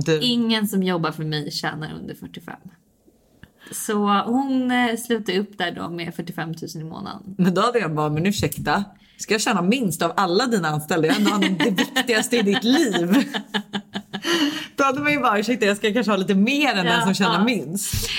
Speaker 2: Du,
Speaker 1: ingen som jobbar för mig tjänar under 45. Så hon eh, slutar upp där då med 45 000 i månaden.
Speaker 2: men då hade jag bara, men ursäkta, ska jag tjäna minst av alla dina anställda? Jag är ändå det viktigaste i ditt liv. Då hade man ju bara, ursäkta jag ska kanske ha lite mer än den
Speaker 1: Ja,
Speaker 2: som tjänar
Speaker 1: ja.
Speaker 2: minst.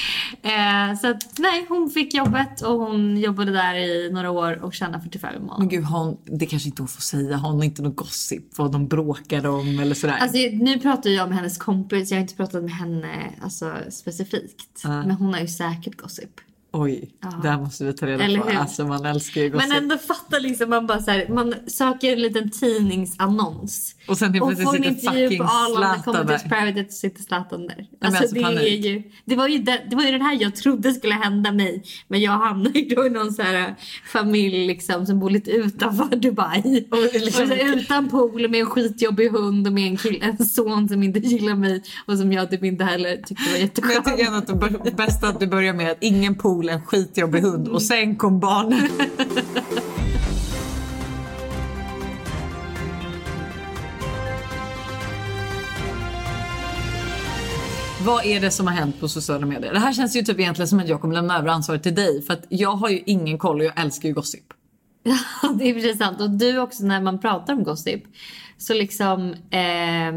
Speaker 1: Eh, så att, nej, hon fick jobbet och hon jobbade där i några år och tjänade 45 i månaden.
Speaker 2: Men gud, hon, det kanske inte hon får säga. Har hon inte någon gossip? Vad de bråkade om eller sådär?
Speaker 1: Alltså, nu pratar jag med hennes kompis, jag har inte pratat med henne alltså, specifikt.
Speaker 2: Ja.
Speaker 1: Men hon har ju säkert gossip.
Speaker 2: Oj, det här måste vi ta reda
Speaker 1: Eller
Speaker 2: på.
Speaker 1: hur?
Speaker 2: Alltså man älskar ju gossip.
Speaker 1: Men ändå fatta liksom, man bara så här, man söker en liten tidningsannons.
Speaker 2: Och sen helt
Speaker 1: Och
Speaker 2: plötsligt sitter fucking Zlatan där.
Speaker 1: Private och sitter Zlatan där. Alltså,
Speaker 2: alltså,
Speaker 1: det, är
Speaker 2: panik.
Speaker 1: ju, det, var ju det, det var ju den här jag trodde skulle hända mig. Men jag hamnade ju då i någon så här familj liksom, som bor lite utanför Dubai.
Speaker 2: Och
Speaker 1: Och,
Speaker 2: liksom-
Speaker 1: så utan pool med en skitjobbig hund och med en, kill, en son som inte gillar mig. Och som jag typ inte heller tyckte var
Speaker 2: Men jag tycker ändå att det bästa att du börjar med att ingen pool, en skitjobbig hund och sen kom barnen. Vad är det som har hänt på sociala medier? Det här känns ju typ egentligen som att jag kommer lämna över ansvaret till dig för att jag har ju ingen koll och jag älskar ju gossip.
Speaker 1: Ja, det är precis sant. Och du också när man pratar om gossip. Så liksom... eh,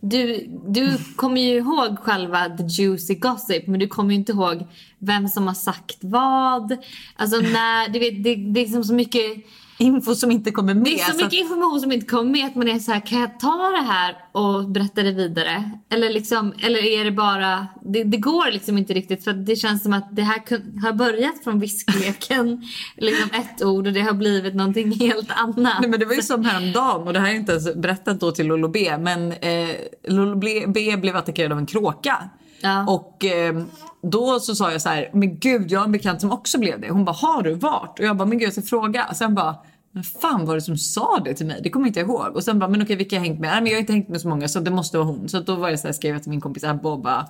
Speaker 1: du, du kommer ju ihåg själva the juicy gossip men du kommer ju inte ihåg vem som har sagt vad. Alltså när, du vet, det, det är liksom så mycket...
Speaker 2: Info som inte kommer med.
Speaker 1: Det är så mycket
Speaker 2: att-
Speaker 1: information som inte kommer med att man är så här, kan jag ta det här och berätta det vidare? Eller, liksom, eller är det bara, det, det går liksom inte riktigt för det känns som att det här har börjat från viskleken, liksom ett ord och det har blivit någonting helt annat.
Speaker 2: Nej, men det var ju som häromdagen och det här är inte ens berättat då till Lolo B men eh, Lolo B- B blev attackerad av en kråka.
Speaker 1: Ja.
Speaker 2: Och eh, då så sa jag så här, men gud jag har en bekant som också blev det. Hon bara, har du vart? Och jag bara, men gud jag ska fråga. Sen bara, men fan var det som sa det till mig? Det kommer inte jag ihåg. Och sen bara, men okej vilka har jag hängt med? Nej men jag har inte hängt med så många så det måste vara hon. Så då var jag så här, skrev jag till min kompis Abbe och bara,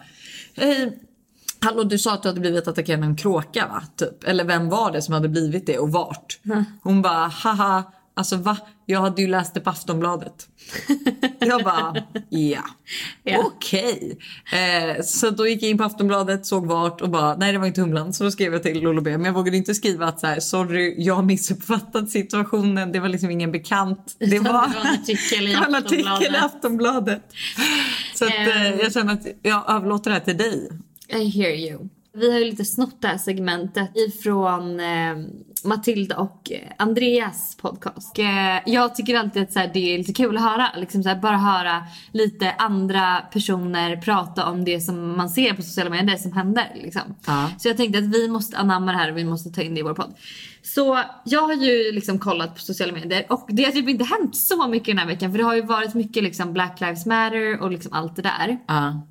Speaker 2: hej Hallå du sa att du hade blivit attackerad av en kråka va? Typ. Eller vem var det som hade blivit det och vart? Hon bara haha, alltså va? Jag hade ju läst det på Aftonbladet. jag bara ja,
Speaker 1: Ja.
Speaker 2: okej. Eh, så då gick jag in på Aftonbladet, såg vart och bara nej det var inte Humlan. Så då skrev jag till Lolo B. Men jag vågade inte skriva att så här, sorry jag har missuppfattat situationen. Det var liksom ingen bekant. Det var,
Speaker 1: det var en artikel i
Speaker 2: en artikel i
Speaker 1: Aftonbladet.
Speaker 2: Aftonbladet. Så att, eh,
Speaker 1: Ehm.
Speaker 2: jag känner att jag överlåter det här till dig.
Speaker 1: I hear you. Vi har ju lite snott det här segmentet ifrån eh, Matilda och eh, Andreas podcast. Eh, jag tycker alltid att så här, det är lite kul att höra. Liksom så här, bara höra lite andra personer prata om det som man ser på sociala medier, det som händer. Liksom.
Speaker 2: Ja.
Speaker 1: Så jag tänkte att vi måste anamma det här och vi måste ta in det i vår podd. Så jag har ju liksom kollat på sociala medier och det har typ inte hänt så mycket den här veckan för det har ju varit mycket liksom Black Lives Matter och liksom allt det där.
Speaker 2: Ja.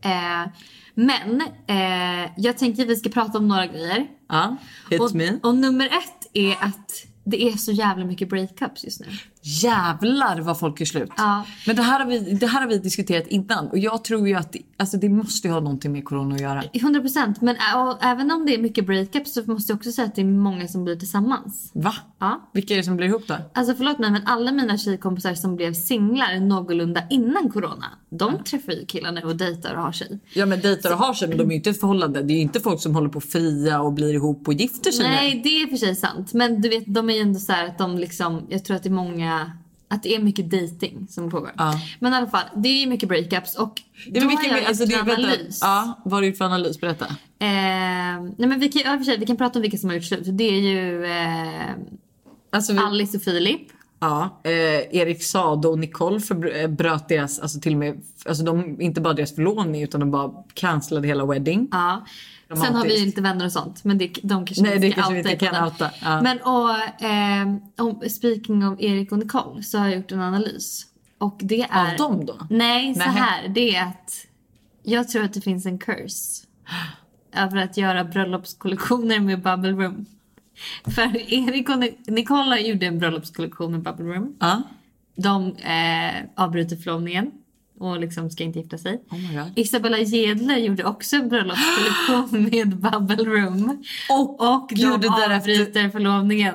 Speaker 1: Eh, men eh, jag tänker att vi ska prata om några grejer.
Speaker 2: Ja, hit
Speaker 1: Och,
Speaker 2: me.
Speaker 1: och nummer ett är att det är så jävla mycket breakups just nu.
Speaker 2: Jävlar vad folk är slut.
Speaker 1: Ja.
Speaker 2: Men det här, har vi, det här har vi diskuterat innan och jag tror ju att alltså det måste ha någonting med corona att göra.
Speaker 1: 100 procent. Men även om det är mycket breakups så måste jag också säga att det är många som blir tillsammans.
Speaker 2: Va?
Speaker 1: Ja.
Speaker 2: Vilka är det som blir ihop då?
Speaker 1: Alltså förlåt mig men alla mina tjejkompisar som blev singlar någorlunda innan corona. De träffar ju killar nu och dejtar och har tjej.
Speaker 2: Ja men dejtar och har sig men de är ju inte ett förhållande. Det är ju inte folk som håller på att fria och blir ihop och gifter sig nu.
Speaker 1: Nej det är för sig sant. Men du vet de är ju ändå så här att de liksom, jag tror att det är många, att det är mycket dating som pågår.
Speaker 2: Ja.
Speaker 1: Men i alla fall, det är mycket breakups och då
Speaker 2: men
Speaker 1: har
Speaker 2: vilka,
Speaker 1: jag
Speaker 2: alltså,
Speaker 1: gjort en analys.
Speaker 2: ja, vad har du gjort för analys? Berätta.
Speaker 1: Eh, nej men vi kan, ja, för sig, vi kan prata om vilka som har gjort slut. Det är ju eh,
Speaker 2: Alltså, vi,
Speaker 1: Alice och Filip.
Speaker 2: ja, eh, Erik Sade och Nicole för, eh, bröt deras, alltså till och med, alltså de, inte bara deras förlovning utan de bara cancellade hela wedding.
Speaker 1: Ja. Sen har vi lite vänner och sånt. Men det, de kanske
Speaker 2: Nej, det kanske vi inte kan outa, ja.
Speaker 1: Men och, eh, om, speaking of Erik och Nicole så har jag gjort en analys. Och det är...
Speaker 2: Av dem då?
Speaker 1: Nej, så här. Det är att jag tror att det finns en curse. Över att göra bröllopskollektioner med Bubble Room. För Erik och Ni- Nicole gjorde en bröllopskollektion med Bubble Room.
Speaker 2: Ja.
Speaker 1: De eh, avbryter förlovningen och liksom ska inte gifta sig.
Speaker 2: Oh.
Speaker 1: Isabella Gedler gjorde också en bröllopskollektion med Bubble Room.
Speaker 2: Och,
Speaker 1: Och de
Speaker 2: gjorde därefter...
Speaker 1: avbryter förlovningen.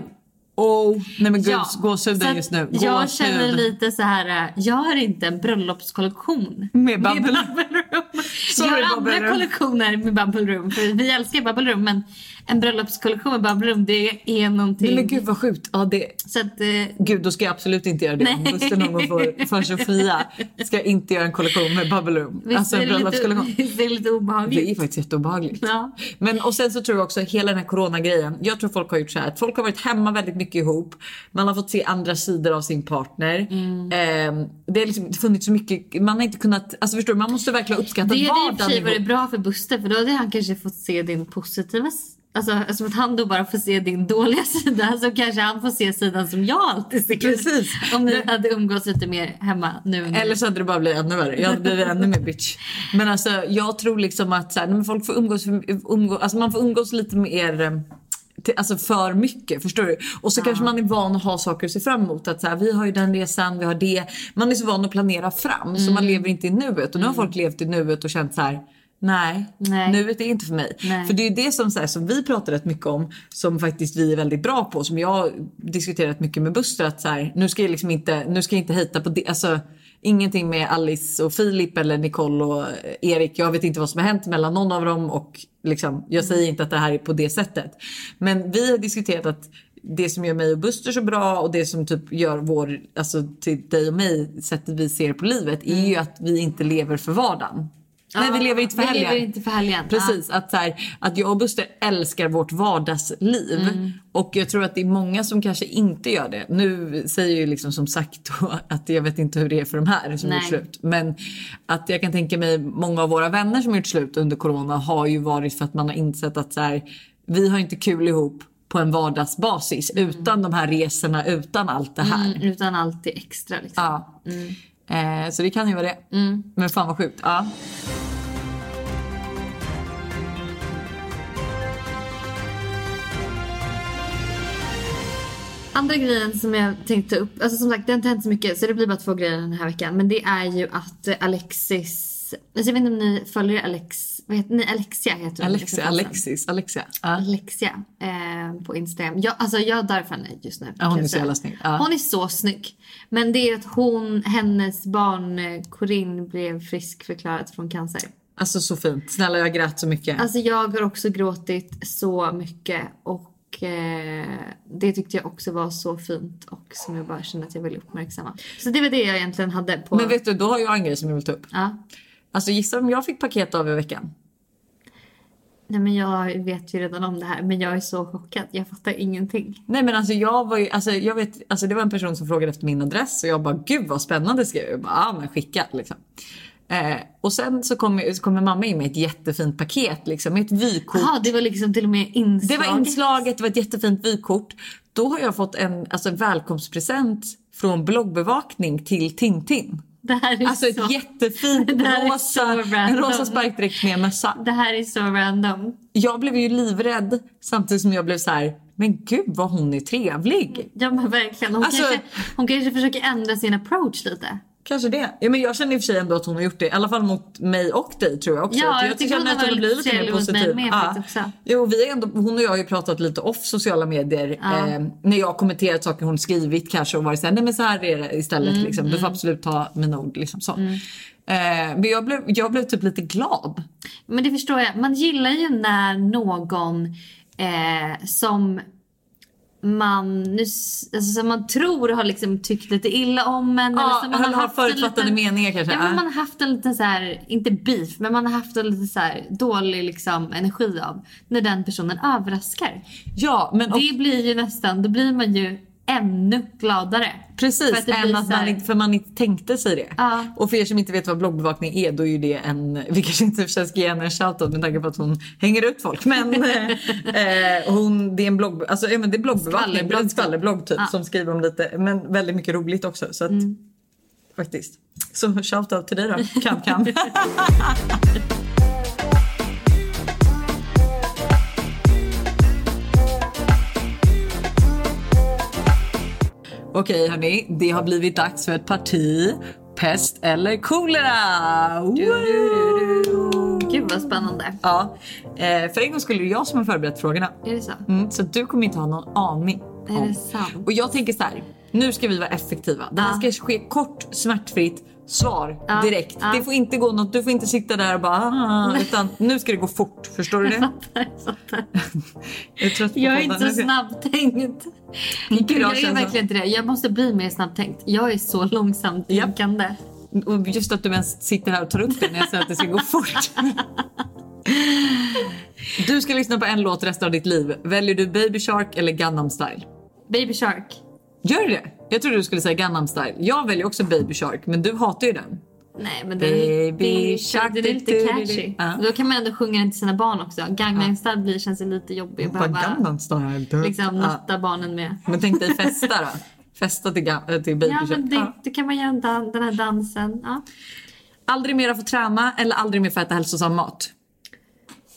Speaker 2: Oh, nej men gud,
Speaker 1: Ja,
Speaker 2: gåshuden just nu.
Speaker 1: Jag
Speaker 2: Gåshud.
Speaker 1: känner lite så här. äh, jag har inte en bröllopskollektion
Speaker 2: Med Bubble Room.
Speaker 1: Room.
Speaker 2: Sorry,
Speaker 1: jag har
Speaker 2: Bubble
Speaker 1: andra
Speaker 2: Room.
Speaker 1: kollektioner med Bubble Room. För vi älskar Bubble Room men en bröllopskollektion med Bubble Room det är någonting.
Speaker 2: Nej men gud vad sjukt. Ja, det,
Speaker 1: Så att, eh,
Speaker 2: Gud, då ska jag absolut inte göra det. Om. Buster någon gång får för sig fria ska jag inte göra en kollektion med Bubble Room.
Speaker 1: visst,
Speaker 2: alltså
Speaker 1: är
Speaker 2: en
Speaker 1: det
Speaker 2: bröllopskollektion.
Speaker 1: visst är det lite
Speaker 2: Det
Speaker 1: obehagligt?
Speaker 2: är faktiskt jätteobehagligt.
Speaker 1: Ja.
Speaker 2: Men och sen så tror jag också hela den här coronagrejen. Jag tror folk har gjort så här folk har varit hemma väldigt mycket ihop. Man har fått se andra sidor av sin partner.
Speaker 1: Mm.
Speaker 2: Eh, det har liksom funnits så mycket. Man har inte kunnat. Alltså förstår du? Man måste verkligen uppskatta
Speaker 1: Det hade i och för
Speaker 2: vardagen
Speaker 1: sig
Speaker 2: ihop.
Speaker 1: varit bra för Buster för då hade han kanske fått se din positiva Alltså eftersom att han då bara får se din dåliga sida så kanske han får se sidan som jag alltid ser.
Speaker 2: Precis.
Speaker 1: Om ni hade umgåtts lite mer hemma nu.
Speaker 2: Eller så hade det bara blivit ännu värre. Jag hade blivit ännu mer bitch. Men alltså jag tror liksom att så här, folk får umgås, umgås, alltså man får umgås lite mer eh, till, alltså för mycket, förstår du? Och så kanske man är van att ha saker att se fram emot. Att så här, vi har ju den resan, vi har det. Man är så van att planera fram så man lever inte i nuet. Och nu har folk levt i nuet och känt så här. Nej,
Speaker 1: Nej.
Speaker 2: nuet är inte för mig.
Speaker 1: Nej.
Speaker 2: För det är ju det som, så här, som vi pratar rätt mycket om, som faktiskt vi är väldigt bra på, som jag diskuterat mycket med Buster. Att så här, nu ska jag liksom inte, nu ska jag inte hejta på det. Alltså, ingenting med Alice och Filip eller Nicole och Erik. Jag vet inte vad som har hänt mellan någon av dem och liksom, jag säger inte att det här är på det sättet. Men vi har diskuterat att det som gör mig och Buster så bra och det som typ gör vår, alltså till dig och mig, sättet vi ser på livet är ju att vi inte lever för vardagen. Nej vi lever inte för
Speaker 1: vi
Speaker 2: helgen.
Speaker 1: lever inte för helgen.
Speaker 2: Precis, att, så här, att jag och Buster älskar vårt vardagsliv.
Speaker 1: Mm.
Speaker 2: Och jag tror att det är många som kanske inte gör det. Nu säger jag liksom som sagt att jag vet inte hur det är för de här som
Speaker 1: Nej.
Speaker 2: gjort slut. Men att jag kan tänka mig många av våra vänner som gjort slut under corona har ju varit för att man har insett att så här, vi har inte kul ihop på en vardagsbasis utan de här resorna, utan allt det här.
Speaker 1: Mm, utan allt det extra liksom.
Speaker 2: Ja. Eh, så det kan ju vara det. Men fan vad sjukt. Ja.
Speaker 1: Andra grejen som jag tänkte upp, alltså som sagt det har inte hänt så mycket så det blir bara två grejer den här veckan. Men det är ju att eh, Alexis, alltså jag vet inte om ni följer Alex, vad heter ni? Alexia heter hon.
Speaker 2: Alexia, Alexis, Alexia. Ja.
Speaker 1: Alexia eh, på Instagram. Jag, alltså jag dör för henne just nu.
Speaker 2: Ja, hon är så jävla snygg. Ja.
Speaker 1: Hon är så snygg. Men det är att hon, hennes barn eh, Corinne blev friskförklarad från cancer.
Speaker 2: Alltså så fint. Snälla jag grät så mycket.
Speaker 1: Alltså jag har också gråtit så mycket och eh, det tyckte jag också var så fint och som jag bara kände att jag ville uppmärksamma. Så det var det jag egentligen hade på...
Speaker 2: Men vet du, då har jag en grej som jag vill ta upp.
Speaker 1: ja.
Speaker 2: Alltså gissa om jag fick paket av i veckan?
Speaker 1: Nej men jag vet ju redan om det här men jag är så chockad. Jag fattar ingenting.
Speaker 2: Nej men alltså jag var ju, alltså jag vet, alltså det var en person som frågade efter min adress och jag bara gud vad spännande skrev jag. Bara, men skicka liksom. Eh, och sen så kommer, kommer mamma in med ett jättefint paket liksom med ett vykort.
Speaker 1: Jaha det var liksom till och med inslaget.
Speaker 2: Det var inslaget, det var ett jättefint vykort. Då har jag fått en alltså, välkomstpresent från bloggbevakning till Tintin.
Speaker 1: Det här är
Speaker 2: Alltså
Speaker 1: så...
Speaker 2: ett jättefint rosa, en rosa sparkdräkt med mössa.
Speaker 1: Det här är så random.
Speaker 2: Jag blev ju livrädd samtidigt som jag blev så här. men gud vad hon är trevlig.
Speaker 1: Ja men verkligen. Hon,
Speaker 2: Alltså-
Speaker 1: kanske, hon kanske försöker ändra sin approach lite.
Speaker 2: Kanske det. Ja, men jag känner i och för sig ändå att hon har gjort det. I alla fall mot mig och dig tror jag också.
Speaker 1: Ja,
Speaker 2: Att
Speaker 1: jag tycker hon
Speaker 2: att
Speaker 1: varit
Speaker 2: blivit
Speaker 1: lite mot mig med också.
Speaker 2: Jo, vi är ändå, hon och jag har ju pratat lite off sociala medier. Eh, när jag har kommenterat saker hon skrivit kanske och varit såhär, nej men så här är det istället.
Speaker 1: Mm,
Speaker 2: liksom. Du får absolut ta mina ord. Liksom, så. Eh, men jag blev, jag blev typ lite glad.
Speaker 1: Men det förstår jag. Man gillar ju när någon eh, som man, nu, alltså, som man tror har liksom tyckt lite illa om en.
Speaker 2: Ja,
Speaker 1: som man
Speaker 2: eller har
Speaker 1: haft
Speaker 2: förutfattade meningar kanske.
Speaker 1: Ja, men man har haft en liten så här, inte beef, men man har haft en lite så här dålig liksom energi av när den personen överraskar.
Speaker 2: Ja, men och,
Speaker 1: Det blir ju nästan, då blir man ju ännu gladare. För
Speaker 2: precis.
Speaker 1: att det
Speaker 2: Än att man inte, för man inte tänkte sig det.
Speaker 1: Ja.
Speaker 2: Och för er som inte vet vad bloggbevakning är, då är det en... Vi kanske inte för ska ge henne en shoutout med tanke på att hon hänger ut folk. Men eh, eh, hon, det är en blogg... Alltså, ja, men det är bloggbevakning.
Speaker 1: Skvallerblogg
Speaker 2: En skvallerblogg typ.
Speaker 1: Ja.
Speaker 2: Som skriver om lite, men väldigt mycket roligt också. Så att, Faktiskt. Så shoutout till dig då, Kam Kam. Okej hörni, det har blivit dags för ett parti pest eller kolera.
Speaker 1: Gud vad spännande.
Speaker 2: Ja, eh, för en gång skulle det jag som har förberett frågorna.
Speaker 1: Är det så?
Speaker 2: Mm, så du kommer inte ha någon aning.
Speaker 1: Är
Speaker 2: om.
Speaker 1: det sant?
Speaker 2: Och jag tänker så här, nu ska vi vara effektiva. Det här ska ske kort, smärtfritt, svar
Speaker 1: Ja,
Speaker 2: direkt.
Speaker 1: ja.
Speaker 2: Det får inte gå något, du får inte sitta där och bara "Ah", utan nu ska det gå fort. Förstår du det?
Speaker 1: Fattar, fattar.
Speaker 2: Jag är
Speaker 1: Jag är inte så snabbtänkt.
Speaker 2: Gud,
Speaker 1: jag är verkligen inte det. Jag måste bli mer snabbtänkt. Jag är så långsamt tänkande.
Speaker 2: Och just att du ens sitter här och tar upp det när jag säger att det ska gå fort. Du ska lyssna på en låt resten av ditt liv. Väljer du Baby Shark eller Gangnam Style?
Speaker 1: Baby Shark.
Speaker 2: Gör du det? Jag trodde du skulle säga Gangnam Style. Jag väljer också Baby Shark, men du hatar ju den.
Speaker 1: Nej men
Speaker 2: Baby
Speaker 1: Baby
Speaker 2: Shark.
Speaker 1: Det är lite catchy.
Speaker 2: Ja.
Speaker 1: Då kan man ändå sjunga den till sina barn också. Gangnam Style blir, känns lite jobbig att behöva
Speaker 2: Gangnam Style. du.
Speaker 1: liksom, natta barnen med.
Speaker 2: Men tänk dig festa då. Festa till, äh, till Baby
Speaker 1: Ja
Speaker 2: Shark.
Speaker 1: men det, det kan man göra dan- den här dansen. Ja.
Speaker 2: Aldrig mer få träna eller aldrig mer få äta hälsosam mat?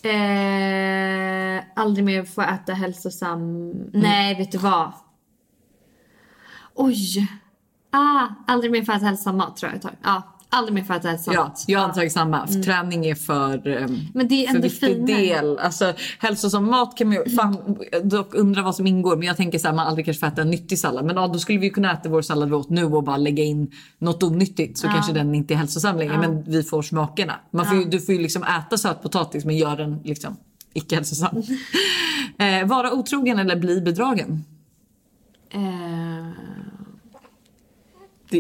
Speaker 1: Eh, aldrig mer få äta hälsosam... Nej, vet du vad? Oj! Ah, aldrig mer få äta hälsosam mat tror jag jag. Ja, aldrig mer få äta hälsosam
Speaker 2: Ja,
Speaker 1: mat.
Speaker 2: jag har tagit samma. För Träning är för, um,
Speaker 1: Men det är
Speaker 2: för viktig
Speaker 1: finare.
Speaker 2: del. Alltså, hälsosam mat kan man ju fan, dock undra vad som ingår. Men jag tänker så här, man aldrig kanske får äta en nyttig sallad. Men ja, då skulle vi ju kunna äta vår sallad vi åt nu och bara lägga in något onyttigt. Så kanske den inte är hälsosam längre. Men vi får smakerna. Man får ju, du får ju liksom äta sötpotatis men gör den liksom icke hälsosam. eh, vara otrogen eller bli bedragen?
Speaker 1: Eh,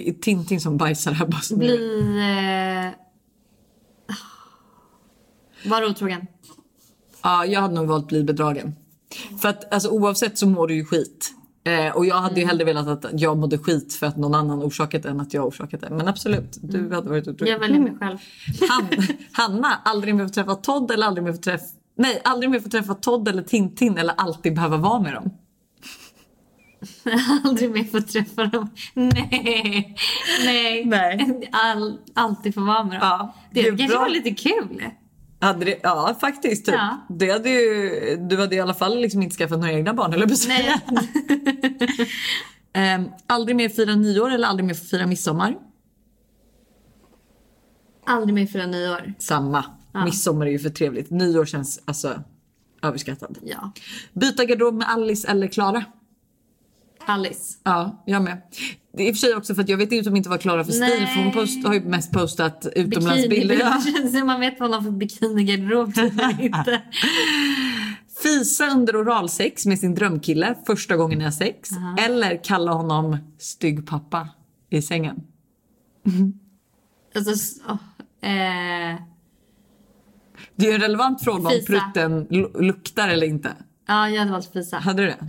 Speaker 2: Det är Tintin som bajsar här bara. så-
Speaker 1: bli... Eh, vara otrogen.
Speaker 2: Ja, jag hade nog valt bli bedragen. För att alltså, oavsett så mår du ju skit. Eh, och jag hade
Speaker 1: Mm.
Speaker 2: ju hellre velat att jag mådde skit för att någon annan orsakat det än att jag orsakat det. Men absolut, du
Speaker 1: Mm.
Speaker 2: hade varit otrogen.
Speaker 1: Jag väljer mig själv.
Speaker 2: Han, Hanna, aldrig mer få träffa Todd eller aldrig mer få träffa... Nej, aldrig mer få träffa Todd eller Tintin eller alltid behöva vara med dem.
Speaker 1: Aldrig mer få träffa dem. Nej. Nej.
Speaker 2: Nej.
Speaker 1: All, alltid få vara med dem.
Speaker 2: Ja,
Speaker 1: det
Speaker 2: det är
Speaker 1: kanske
Speaker 2: bra.
Speaker 1: var lite kul.
Speaker 2: Hade det, ja, faktiskt. Typ.
Speaker 1: Ja.
Speaker 2: Det hade ju, du hade i alla fall liksom inte skaffat några egna barn, eller
Speaker 1: Nej.
Speaker 2: um, Aldrig mer fira nyår eller aldrig mer fira midsommar?
Speaker 1: Aldrig mer fira nyår.
Speaker 2: Samma. Midsommar är ju för trevligt. Nyår känns alltså överskattad.
Speaker 1: Ja.
Speaker 2: Byta garderob med Alice eller Klara?
Speaker 1: Alice.
Speaker 2: Ja, jag med. Det är i och för sig också för att jag vet inte om inte vad Klara för stil
Speaker 1: Nej.
Speaker 2: för hon post, har ju mest postat utomlandsbilder. Ja.
Speaker 1: Man vet vad man har för bikinigarderob inte.
Speaker 2: Fisa under oralsex med sin drömkille första gången ni har sex. Eller kalla honom stygg pappa i sängen.
Speaker 1: Alltså, åh, eh,
Speaker 2: Det är ju en relevant fråga om
Speaker 1: Fisa.
Speaker 2: prutten lu- luktar eller inte.
Speaker 1: ja, jag hade valt fisa.
Speaker 2: Hade du det?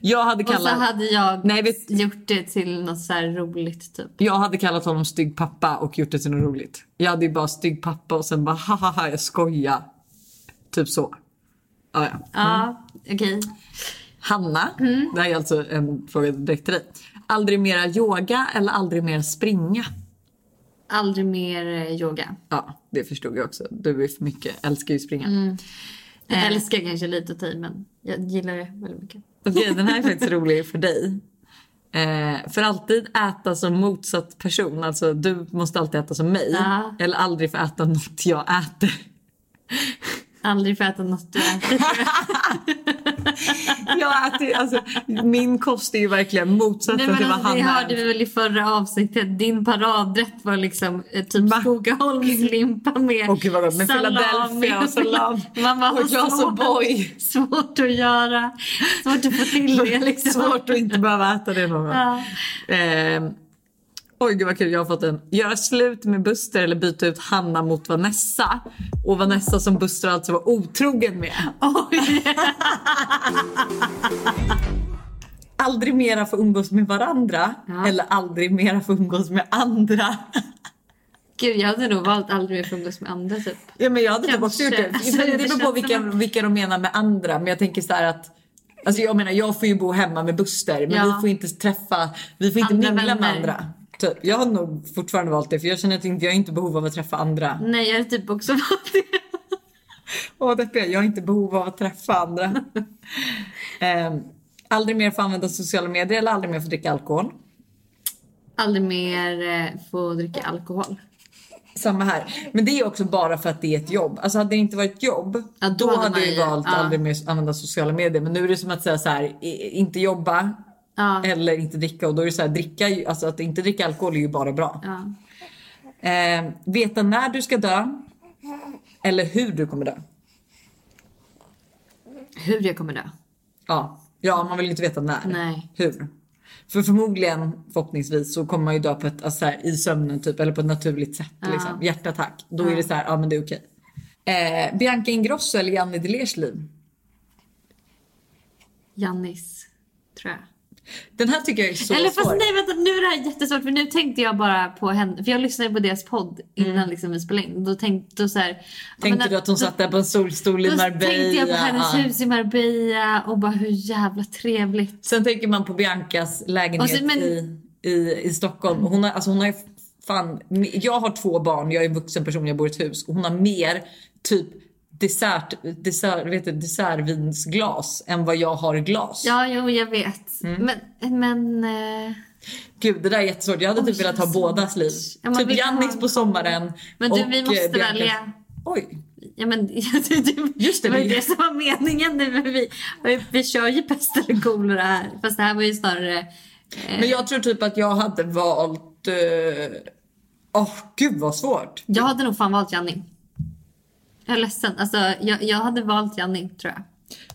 Speaker 2: Jag hade
Speaker 1: Och så
Speaker 2: kallat,
Speaker 1: hade jag
Speaker 2: Nej, vet-
Speaker 1: gjort det till något så här roligt typ.
Speaker 2: jag hade kallat honom stygg pappa och gjort det till något roligt. Jag hade ju bara stygg pappa och sen bara haha jag skojar. Typ så. Ja, ja.
Speaker 1: Ja, okej.
Speaker 2: Hanna,
Speaker 1: Mm.
Speaker 2: det här är alltså en fråga direkt till dig. Aldrig mera yoga eller aldrig mer springa?
Speaker 1: Aldrig mer eh, yoga.
Speaker 2: Ja, det förstod jag också. Du är för mycket, älskar ju springa.
Speaker 1: Mm. Jag
Speaker 2: Eh.
Speaker 1: älskar kanske lite att ta i men jag gillar det väldigt mycket.
Speaker 2: Okej, den här är faktiskt rolig för dig. Eh, för alltid äta som motsatt person. Alltså du måste alltid äta som mig.
Speaker 1: Ja.
Speaker 2: Eller aldrig få äta något jag äter.
Speaker 1: Aldrig få äta något du äter.
Speaker 2: Ju- alltså, min kost är ju verkligen motsatsen
Speaker 1: Nej, men
Speaker 2: till vad
Speaker 1: alltså, det
Speaker 2: han
Speaker 1: hörde
Speaker 2: är.
Speaker 1: vi väl i förra avsnittet. Din paradrätt var liksom eh, typ
Speaker 2: Va?
Speaker 1: Skogaholmslimpa med
Speaker 2: Åh, gud, vad. Med Philadelphia och salam.
Speaker 1: Man bara,
Speaker 2: Och glas
Speaker 1: svårt,
Speaker 2: O'boy.
Speaker 1: svårt att göra. Svårt att få till det liksom.
Speaker 2: Svårt att inte behöva äta det någon gång.
Speaker 1: Ja.
Speaker 2: Eh, oj gud vad kul, jag har fått en. Göra slut med Buster eller byta ut Hanna mot Vanessa. Och Vanessa som Buster alltså var otrogen med.
Speaker 1: Oj.
Speaker 2: Aldrig mera få umgås med varandra
Speaker 1: Ja.
Speaker 2: eller aldrig mera få umgås med andra.
Speaker 1: Gud, jag hade nog valt aldrig mer få umgås med andra typ.
Speaker 2: Ja men jag hade typ också gjort det.
Speaker 1: Alltså,
Speaker 2: det beror på vilka,
Speaker 1: som
Speaker 2: vilka de menar med andra. Men jag tänker så att Alltså jag menar jag får ju bo hemma med Buster men
Speaker 1: Ja.
Speaker 2: vi får inte träffa, vi får inte
Speaker 1: Andra
Speaker 2: mingla med andra. Typ. Jag har nog fortfarande valt det för jag känner att jag har inte behov av att träffa andra.
Speaker 1: Nej, jag hade typ också valt det.
Speaker 2: Åh deppiga, jag har inte behov av att träffa andra. Ehm, aldrig mer få använda sociala medier eller aldrig mer få dricka alkohol.
Speaker 1: Aldrig mer eh, få dricka alkohol.
Speaker 2: Samma här. Men det är också bara för att det är ett jobb. Alltså hade det inte varit jobb,
Speaker 1: Ja, då
Speaker 2: då,
Speaker 1: hade
Speaker 2: jag ju valt
Speaker 1: ja.
Speaker 2: aldrig mer använda sociala medier. Men nu är det som att säga så här, inte jobba
Speaker 1: Ja.
Speaker 2: eller inte dricka. Och då är det så här, dricka, alltså att inte dricka alkohol är ju bara bra.
Speaker 1: Ja.
Speaker 2: Ehm, veta när du ska dö eller hur du kommer dö.
Speaker 1: Hur jag kommer dö.
Speaker 2: Ja, ja man vill ju inte veta när.
Speaker 1: Nej.
Speaker 2: Hur. För förmodligen, förhoppningsvis, så kommer man ju dö på ett, alltså så här, i sömnen typ, eller på ett naturligt sätt. Liksom. Hjärtattack. Då är det så här, ja men det är okej. Eh, Bianca Ingrosso eller Janne Delers liv?
Speaker 1: Jannis, tror jag.
Speaker 2: Den här tycker jag är så
Speaker 1: Eller
Speaker 2: svår.
Speaker 1: fast nej vänta nu är det här jättesvårt för nu tänkte jag bara på henne. För jag lyssnade på deras podd innan liksom vi spelade in. Då tänkte då så här,
Speaker 2: Tänkte
Speaker 1: men
Speaker 2: du att hon
Speaker 1: då-
Speaker 2: satt där på en solstol i
Speaker 1: Då
Speaker 2: Marbella?
Speaker 1: tänkte jag på hennes hus i Marbella och bara hur jävla trevligt.
Speaker 2: Sen tänker man på Biancas lägenhet
Speaker 1: så- men-
Speaker 2: i, i, i Stockholm. Hon har, alltså hon har fan, jag har två barn, jag är en vuxen person, jag bor i ett hus. Och hon har mer typ dessert, dessert, vet du, dessertvinsglas än vad jag har glas.
Speaker 1: Ja, jo jag vet.
Speaker 2: Mm.
Speaker 1: Men, men eh,
Speaker 2: Gud det där är jättesvårt. Jag hade
Speaker 1: Oj,
Speaker 2: typ velat ha bådas liv.
Speaker 1: Ja,
Speaker 2: typ Jannis
Speaker 1: ha-
Speaker 2: på sommaren.
Speaker 1: Men du,
Speaker 2: och,
Speaker 1: vi måste
Speaker 2: eh, Biancas-
Speaker 1: välja.
Speaker 2: Oj.
Speaker 1: Ja men
Speaker 2: Just det,
Speaker 1: det var ju
Speaker 2: det-
Speaker 1: som var meningen nu. Vi, vi kör ju pest eller kolera här. Fast det här var ju snarare... Eh,
Speaker 2: Men jag tror typ att jag hade valt... eh, Åh gud vad svårt.
Speaker 1: jag hade nog fan valt Janni. Jag är ledsen. Alltså, jag, jag hade valt Janni tror jag.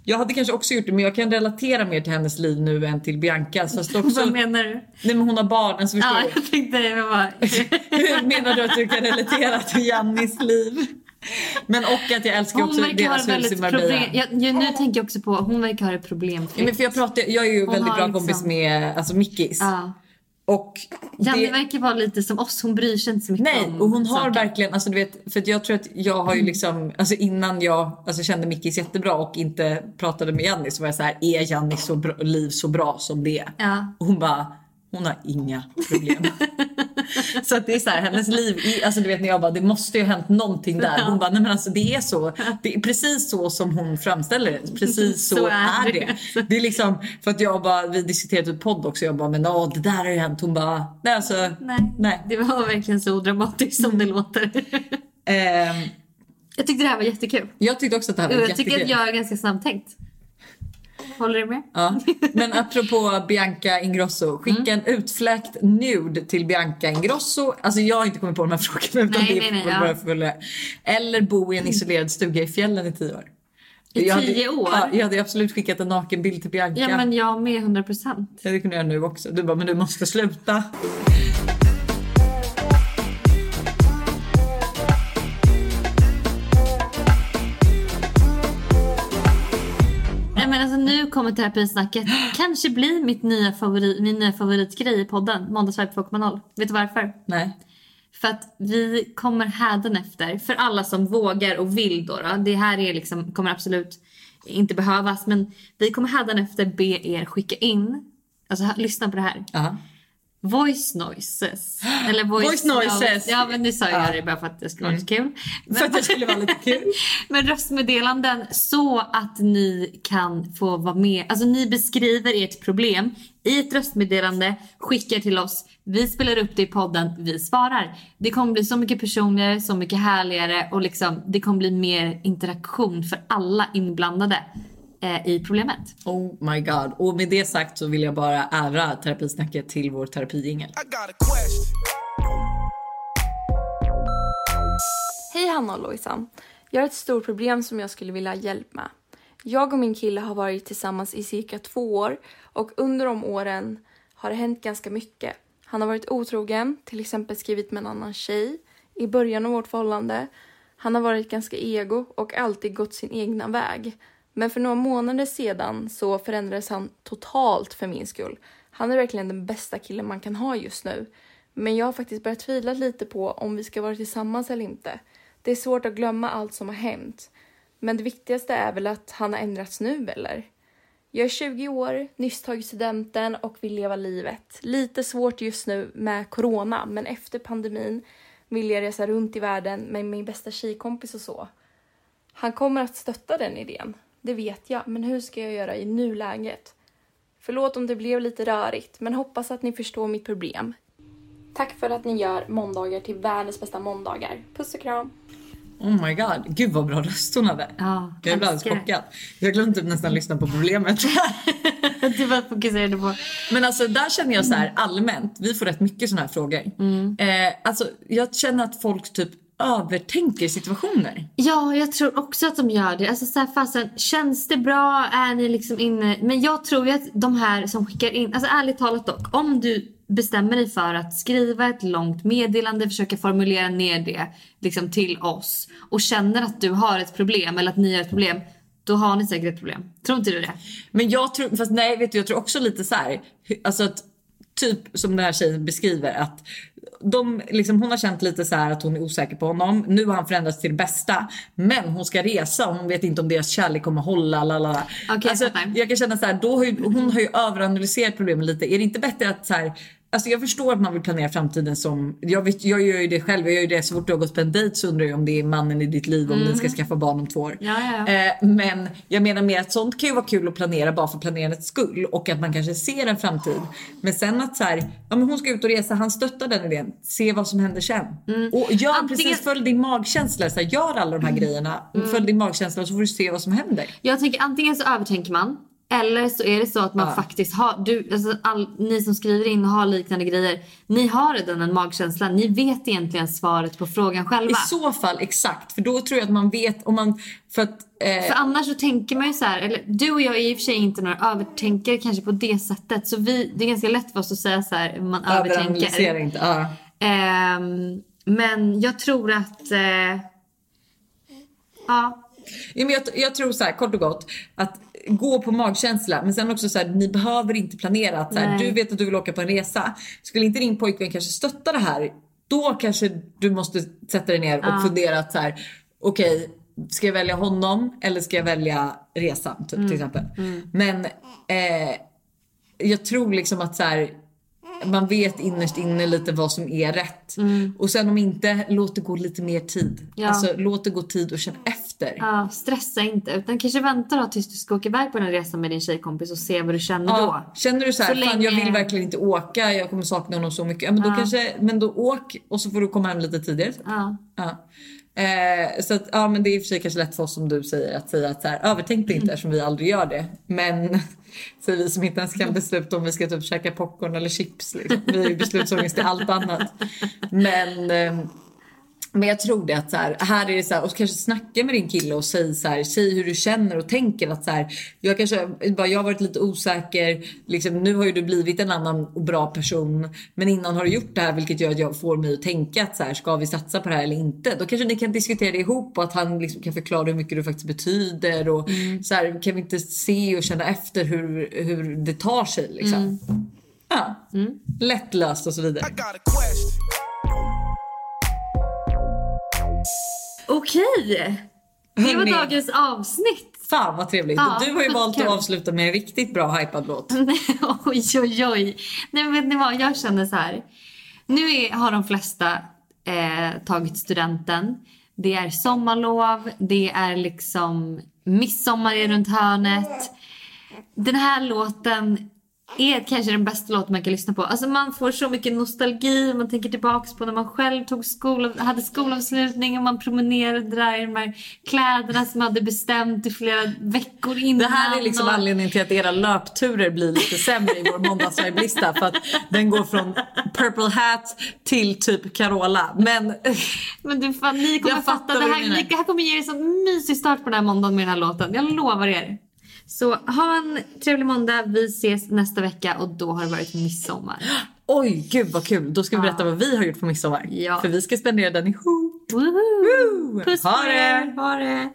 Speaker 2: Jag hade kanske också gjort det men jag kan relatera mer till hennes liv nu än till Biancas. Fast också,
Speaker 1: Vad
Speaker 2: nej
Speaker 1: menar du?
Speaker 2: men hon har barnen så förstår
Speaker 1: Ja, jag tänkte det. Bara...
Speaker 2: Hur menar du att du kan relatera till Jannis liv? Men och att jag älskar också deras hus i Marbella.
Speaker 1: Jag, jag, nu tänker jag också på, hon verkar ha det problemfritt.
Speaker 2: Ja, men för jag, pratar, jag är ju
Speaker 1: Hon
Speaker 2: väldigt bra
Speaker 1: liksom-
Speaker 2: kompis med alltså Mickis.
Speaker 1: Ja.
Speaker 2: Och
Speaker 1: Janne
Speaker 2: det,
Speaker 1: verkar vara lite som oss, hon bryr sig inte så mycket
Speaker 2: nej,
Speaker 1: om
Speaker 2: och hon har
Speaker 1: saker.
Speaker 2: verkligen, alltså du vet, för jag tror att jag har ju liksom, alltså innan jag alltså, kände Mickis jättebra och inte pratade med Janni så var jag så här, är Jannis så bra, liv så bra som det är?
Speaker 1: Ja.
Speaker 2: Och hon bara, hon har inga problem. så att det är så här, hennes liv, alltså du vet när jag bara, det måste ju ha hänt någonting där. Hon bara, nej men alltså det är så, det är precis så som hon framställer det. Precis så,
Speaker 1: Så
Speaker 2: är, det.
Speaker 1: det.
Speaker 2: Det är liksom, för att jag bara, vi diskuterade ett podd också, jag bara, men åh det där har ju hänt. Hon bara, nej alltså,
Speaker 1: Nej.
Speaker 2: nej.
Speaker 1: Det var verkligen så odramatiskt som det låter.
Speaker 2: Ehm,
Speaker 1: jag tyckte det här var jättekul.
Speaker 2: jag tyckte också att det här var
Speaker 1: Jag tycker
Speaker 2: jättekul.
Speaker 1: att jag är ganska snabbtänkt. Håller du med?
Speaker 2: Ja. Men apropå Bianca Ingrosso, skicka
Speaker 1: Mm.
Speaker 2: en utfläkt nude till Bianca Ingrosso. Alltså jag har inte kommit på de här frågorna utan
Speaker 1: Nej,
Speaker 2: det
Speaker 1: nej, nej,
Speaker 2: våra följare. Eller bo i en isolerad stuga i fjällen i tio år.
Speaker 1: I
Speaker 2: Jag
Speaker 1: tio
Speaker 2: hade,
Speaker 1: år?
Speaker 2: Ja, jag hade absolut skickat en nakenbild till Bianca.
Speaker 1: Ja men jag med 100 procent.
Speaker 2: Ja, Det kunde jag nu också. Du bara, men du måste sluta.
Speaker 1: Nu kommer terapisnacket kanske bli mitt nya favorit, min nya favoritgrej i podden. Måndagsvibe 2.0. Vet du varför?
Speaker 2: Nej.
Speaker 1: För att vi kommer hädanefter, för alla som vågar och vill då, då det här är liksom, kommer absolut inte behövas, men vi kommer hädanefter be er skicka in, alltså lyssna på det här,
Speaker 2: Aha.
Speaker 1: Voice noises. Eller voice,
Speaker 2: Voice noises.
Speaker 1: Ja men nu sa jag
Speaker 2: Ja. Mm.
Speaker 1: det bara för att det skulle vara lite kul.
Speaker 2: För att det skulle vara lite kul.
Speaker 1: Men röstmeddelanden så att ni kan få vara med. Alltså ni beskriver ert problem i ett röstmeddelande, skickar till oss. Vi spelar upp det i podden, vi svarar. Det kommer bli så mycket personligare, så mycket härligare och liksom, det kommer bli mer interaktion för alla inblandade eh, i problemet.
Speaker 2: Oh my god. Och med det sagt så vill jag bara ära terapisnacket till vår
Speaker 4: question.
Speaker 5: Hej Hanna och Lojsan. Jag har ett stort problem som jag skulle vilja ha hjälp med. Jag och min kille har varit tillsammans i cirka två år och under de åren har det hänt ganska mycket. Han har varit otrogen, till exempel skrivit med en annan tjej i början av vårt förhållande. Han har varit ganska ego och alltid gått sin egna väg. Men för några månader sedan så förändrades han totalt för min skull. Han är verkligen den bästa killen man kan ha just nu. Men jag har faktiskt börjat tvivla lite på om vi ska vara tillsammans eller inte. Det är svårt att glömma allt som har hänt. Men det viktigaste är väl att han har ändrats nu, eller? Jag är 20 år, nyss tagit studenten och vill leva livet. Lite svårt just nu med corona, men efter pandemin vill jag resa runt i världen med min bästa tjejkompis och så. Han kommer att stötta den idén, det vet jag, men hur ska jag göra i nuläget? Förlåt om det blev lite rörigt, men hoppas att ni förstår mitt problem. Tack för att ni gör måndagar till världens bästa måndagar. Puss och kram!
Speaker 2: Oh my god. Gud vad bra röst hon hade.
Speaker 1: Ja,
Speaker 2: jag
Speaker 1: älskar det.
Speaker 2: chockad. Jag glömde typ nästan lyssna på problemet.
Speaker 1: Du bara fokuserade på...
Speaker 2: Men alltså där känner jag så här allmänt, vi får rätt mycket såna här frågor.
Speaker 1: Mm.
Speaker 2: Eh, alltså jag känner att folk typ övertänker situationer.
Speaker 1: Ja, jag tror också att de gör det. Alltså så här, fasen, känns det bra? Är ni liksom inne? Men jag tror ju att de här som skickar in, alltså ärligt talat dock, om du bestämmer dig för att skriva ett långt meddelande, försöka formulera ner det liksom till oss och känner att du har ett problem eller att ni har ett problem, då har ni säkert ett problem. Tror inte du det?
Speaker 2: Men jag tror, fast nej vet du jag tror också lite så här, alltså att typ som den här tjejen beskriver att de, liksom, hon har känt lite så att hon är osäker på honom. Nu har han förändrats till det bästa. Men hon ska resa och hon vet inte om deras kärlek kommer hålla. Lalala.
Speaker 1: jag
Speaker 2: alltså, jag kan känna så här, då har ju, hon har ju överanalyserat problemet lite. Är det inte bättre att så här, Alltså jag förstår att man vill planera framtiden som, jag, vet, jag gör ju det själv, jag gör ju det så fort du har gått på en dejt så undrar jag om det är mannen i ditt liv om ni ska skaffa barn om två år.
Speaker 1: Mm. Ja, ja, ja.
Speaker 2: Eh, men jag menar mer att sånt kan ju vara kul att planera bara för planerandets skull och att man kanske ser en framtid. Men sen att så här, ja men hon ska ut och resa, han stöttar den idén. Se vad som händer sen. Och gör
Speaker 1: Antingen-
Speaker 2: precis, följ din magkänsla. Så här, gör alla de här grejerna, följ din magkänsla så får du se vad som händer.
Speaker 1: Jag tänker antingen så övertänker man Eller så är det så att man
Speaker 2: Ja.
Speaker 1: faktiskt har, du, alltså all, ni som skriver in och har liknande grejer, ni har redan en magkänsla. Ni vet egentligen svaret på frågan själva.
Speaker 2: I så fall exakt, för då tror jag att man vet om man... För att... Eh,
Speaker 1: För annars så tänker man ju så här, eller du och jag är i och för sig inte några övertänkare kanske på det sättet. Så vi, det är ganska lätt för oss att säga så här, man övertänker.
Speaker 2: inte. Ja.
Speaker 1: Ehm, men jag tror att, eh, ja.
Speaker 2: Jag, jag tror så här kort och gott att gå på magkänsla men sen också så här, ni behöver inte planera att så här, du vet att du vill åka på en resa. Skulle inte din pojkvän kanske stötta det här då kanske du måste sätta dig ner och
Speaker 1: Ja.
Speaker 2: fundera att så här okej ska jag välja honom eller ska jag välja resan typ,
Speaker 1: Mm.
Speaker 2: till exempel. Men eh, jag tror liksom att så här man vet innerst inne lite vad som är rätt. Och sen om inte, låt det gå lite mer tid.
Speaker 1: Mm. Ja.
Speaker 2: Alltså låt det gå tid och känn efter.
Speaker 1: Ja, stressa inte utan kanske vänta då tills du ska åka iväg på den resan med din tjejkompis och se vad du känner då.
Speaker 2: Ja, känner du så här,
Speaker 1: Så
Speaker 2: fan jag
Speaker 1: länge-
Speaker 2: vill verkligen inte åka, jag kommer sakna honom så mycket. Ja, men, då kanske, men då åk och så får du komma hem lite tidigare.
Speaker 1: Ja.
Speaker 2: Eh, så att, ja men det är i och för sig kanske lätt för oss som du säger att säga att så här, övertänk det inte
Speaker 1: Mm.
Speaker 2: eftersom vi aldrig gör det. Men säger vi som inte ens kan besluta om vi ska typ käka popcorn eller chips. Liksom. Vi är beslutsångest i allt annat. Men ehm, men jag tror det att så här, här är det så här, och kanske snacka med din kille och säg så här, säg hur du känner och tänker att så här, jag kanske bara, jag har varit lite osäker, liksom, nu har ju du blivit en annan och bra person, men innan har du gjort det här vilket gör att jag får mig att tänka att så här, ska vi satsa på det här eller inte? Då kanske ni kan diskutera det ihop och att han liksom kan förklara hur mycket du faktiskt betyder och så här, kan vi inte se och känna efter hur, hur det tar sig liksom. Ja, lättlöst och så vidare.
Speaker 1: Okej! Det var dagens avsnitt.
Speaker 2: Fan vad trevligt.
Speaker 1: Ja,
Speaker 2: du har ju valt att avsluta med en riktigt bra hypad låt.
Speaker 1: oj, oj, oj. Nej, vet ni vad? Jag känner så här. Nu är, har de flesta eh, tagit studenten. Det är sommarlov. Det är liksom midsommar är runt hörnet. Den här låten är kanske den bästa låten man kan lyssna på. Alltså man får så mycket nostalgi. Man tänker tillbaks på när man själv tog skol, hade skolavslutning och man promenerade där i de här kläderna som man hade bestämt i flera veckor innan.
Speaker 2: Det här är liksom
Speaker 1: och-
Speaker 2: anledningen till att era löpturer blir lite sämre i vår måndagsvibe-lista. För att den går från Purple Hat till typ Carola. Men
Speaker 1: Men du, fan, ni kommer fatta. Det här, det här kommer ge er en sån mysig start på den här måndagen med den här låten. Jag lovar er. Så ha en trevlig måndag. Vi ses nästa vecka och då har det varit midsommar.
Speaker 2: oj gud vad kul. Då ska vi berätta vad vi har gjort på midsommar.
Speaker 1: Ja.
Speaker 2: För vi ska spendera den ihop.
Speaker 1: Woho!
Speaker 2: Woo!
Speaker 1: Puss
Speaker 2: Ha
Speaker 1: på
Speaker 2: det!
Speaker 1: er! Ha det!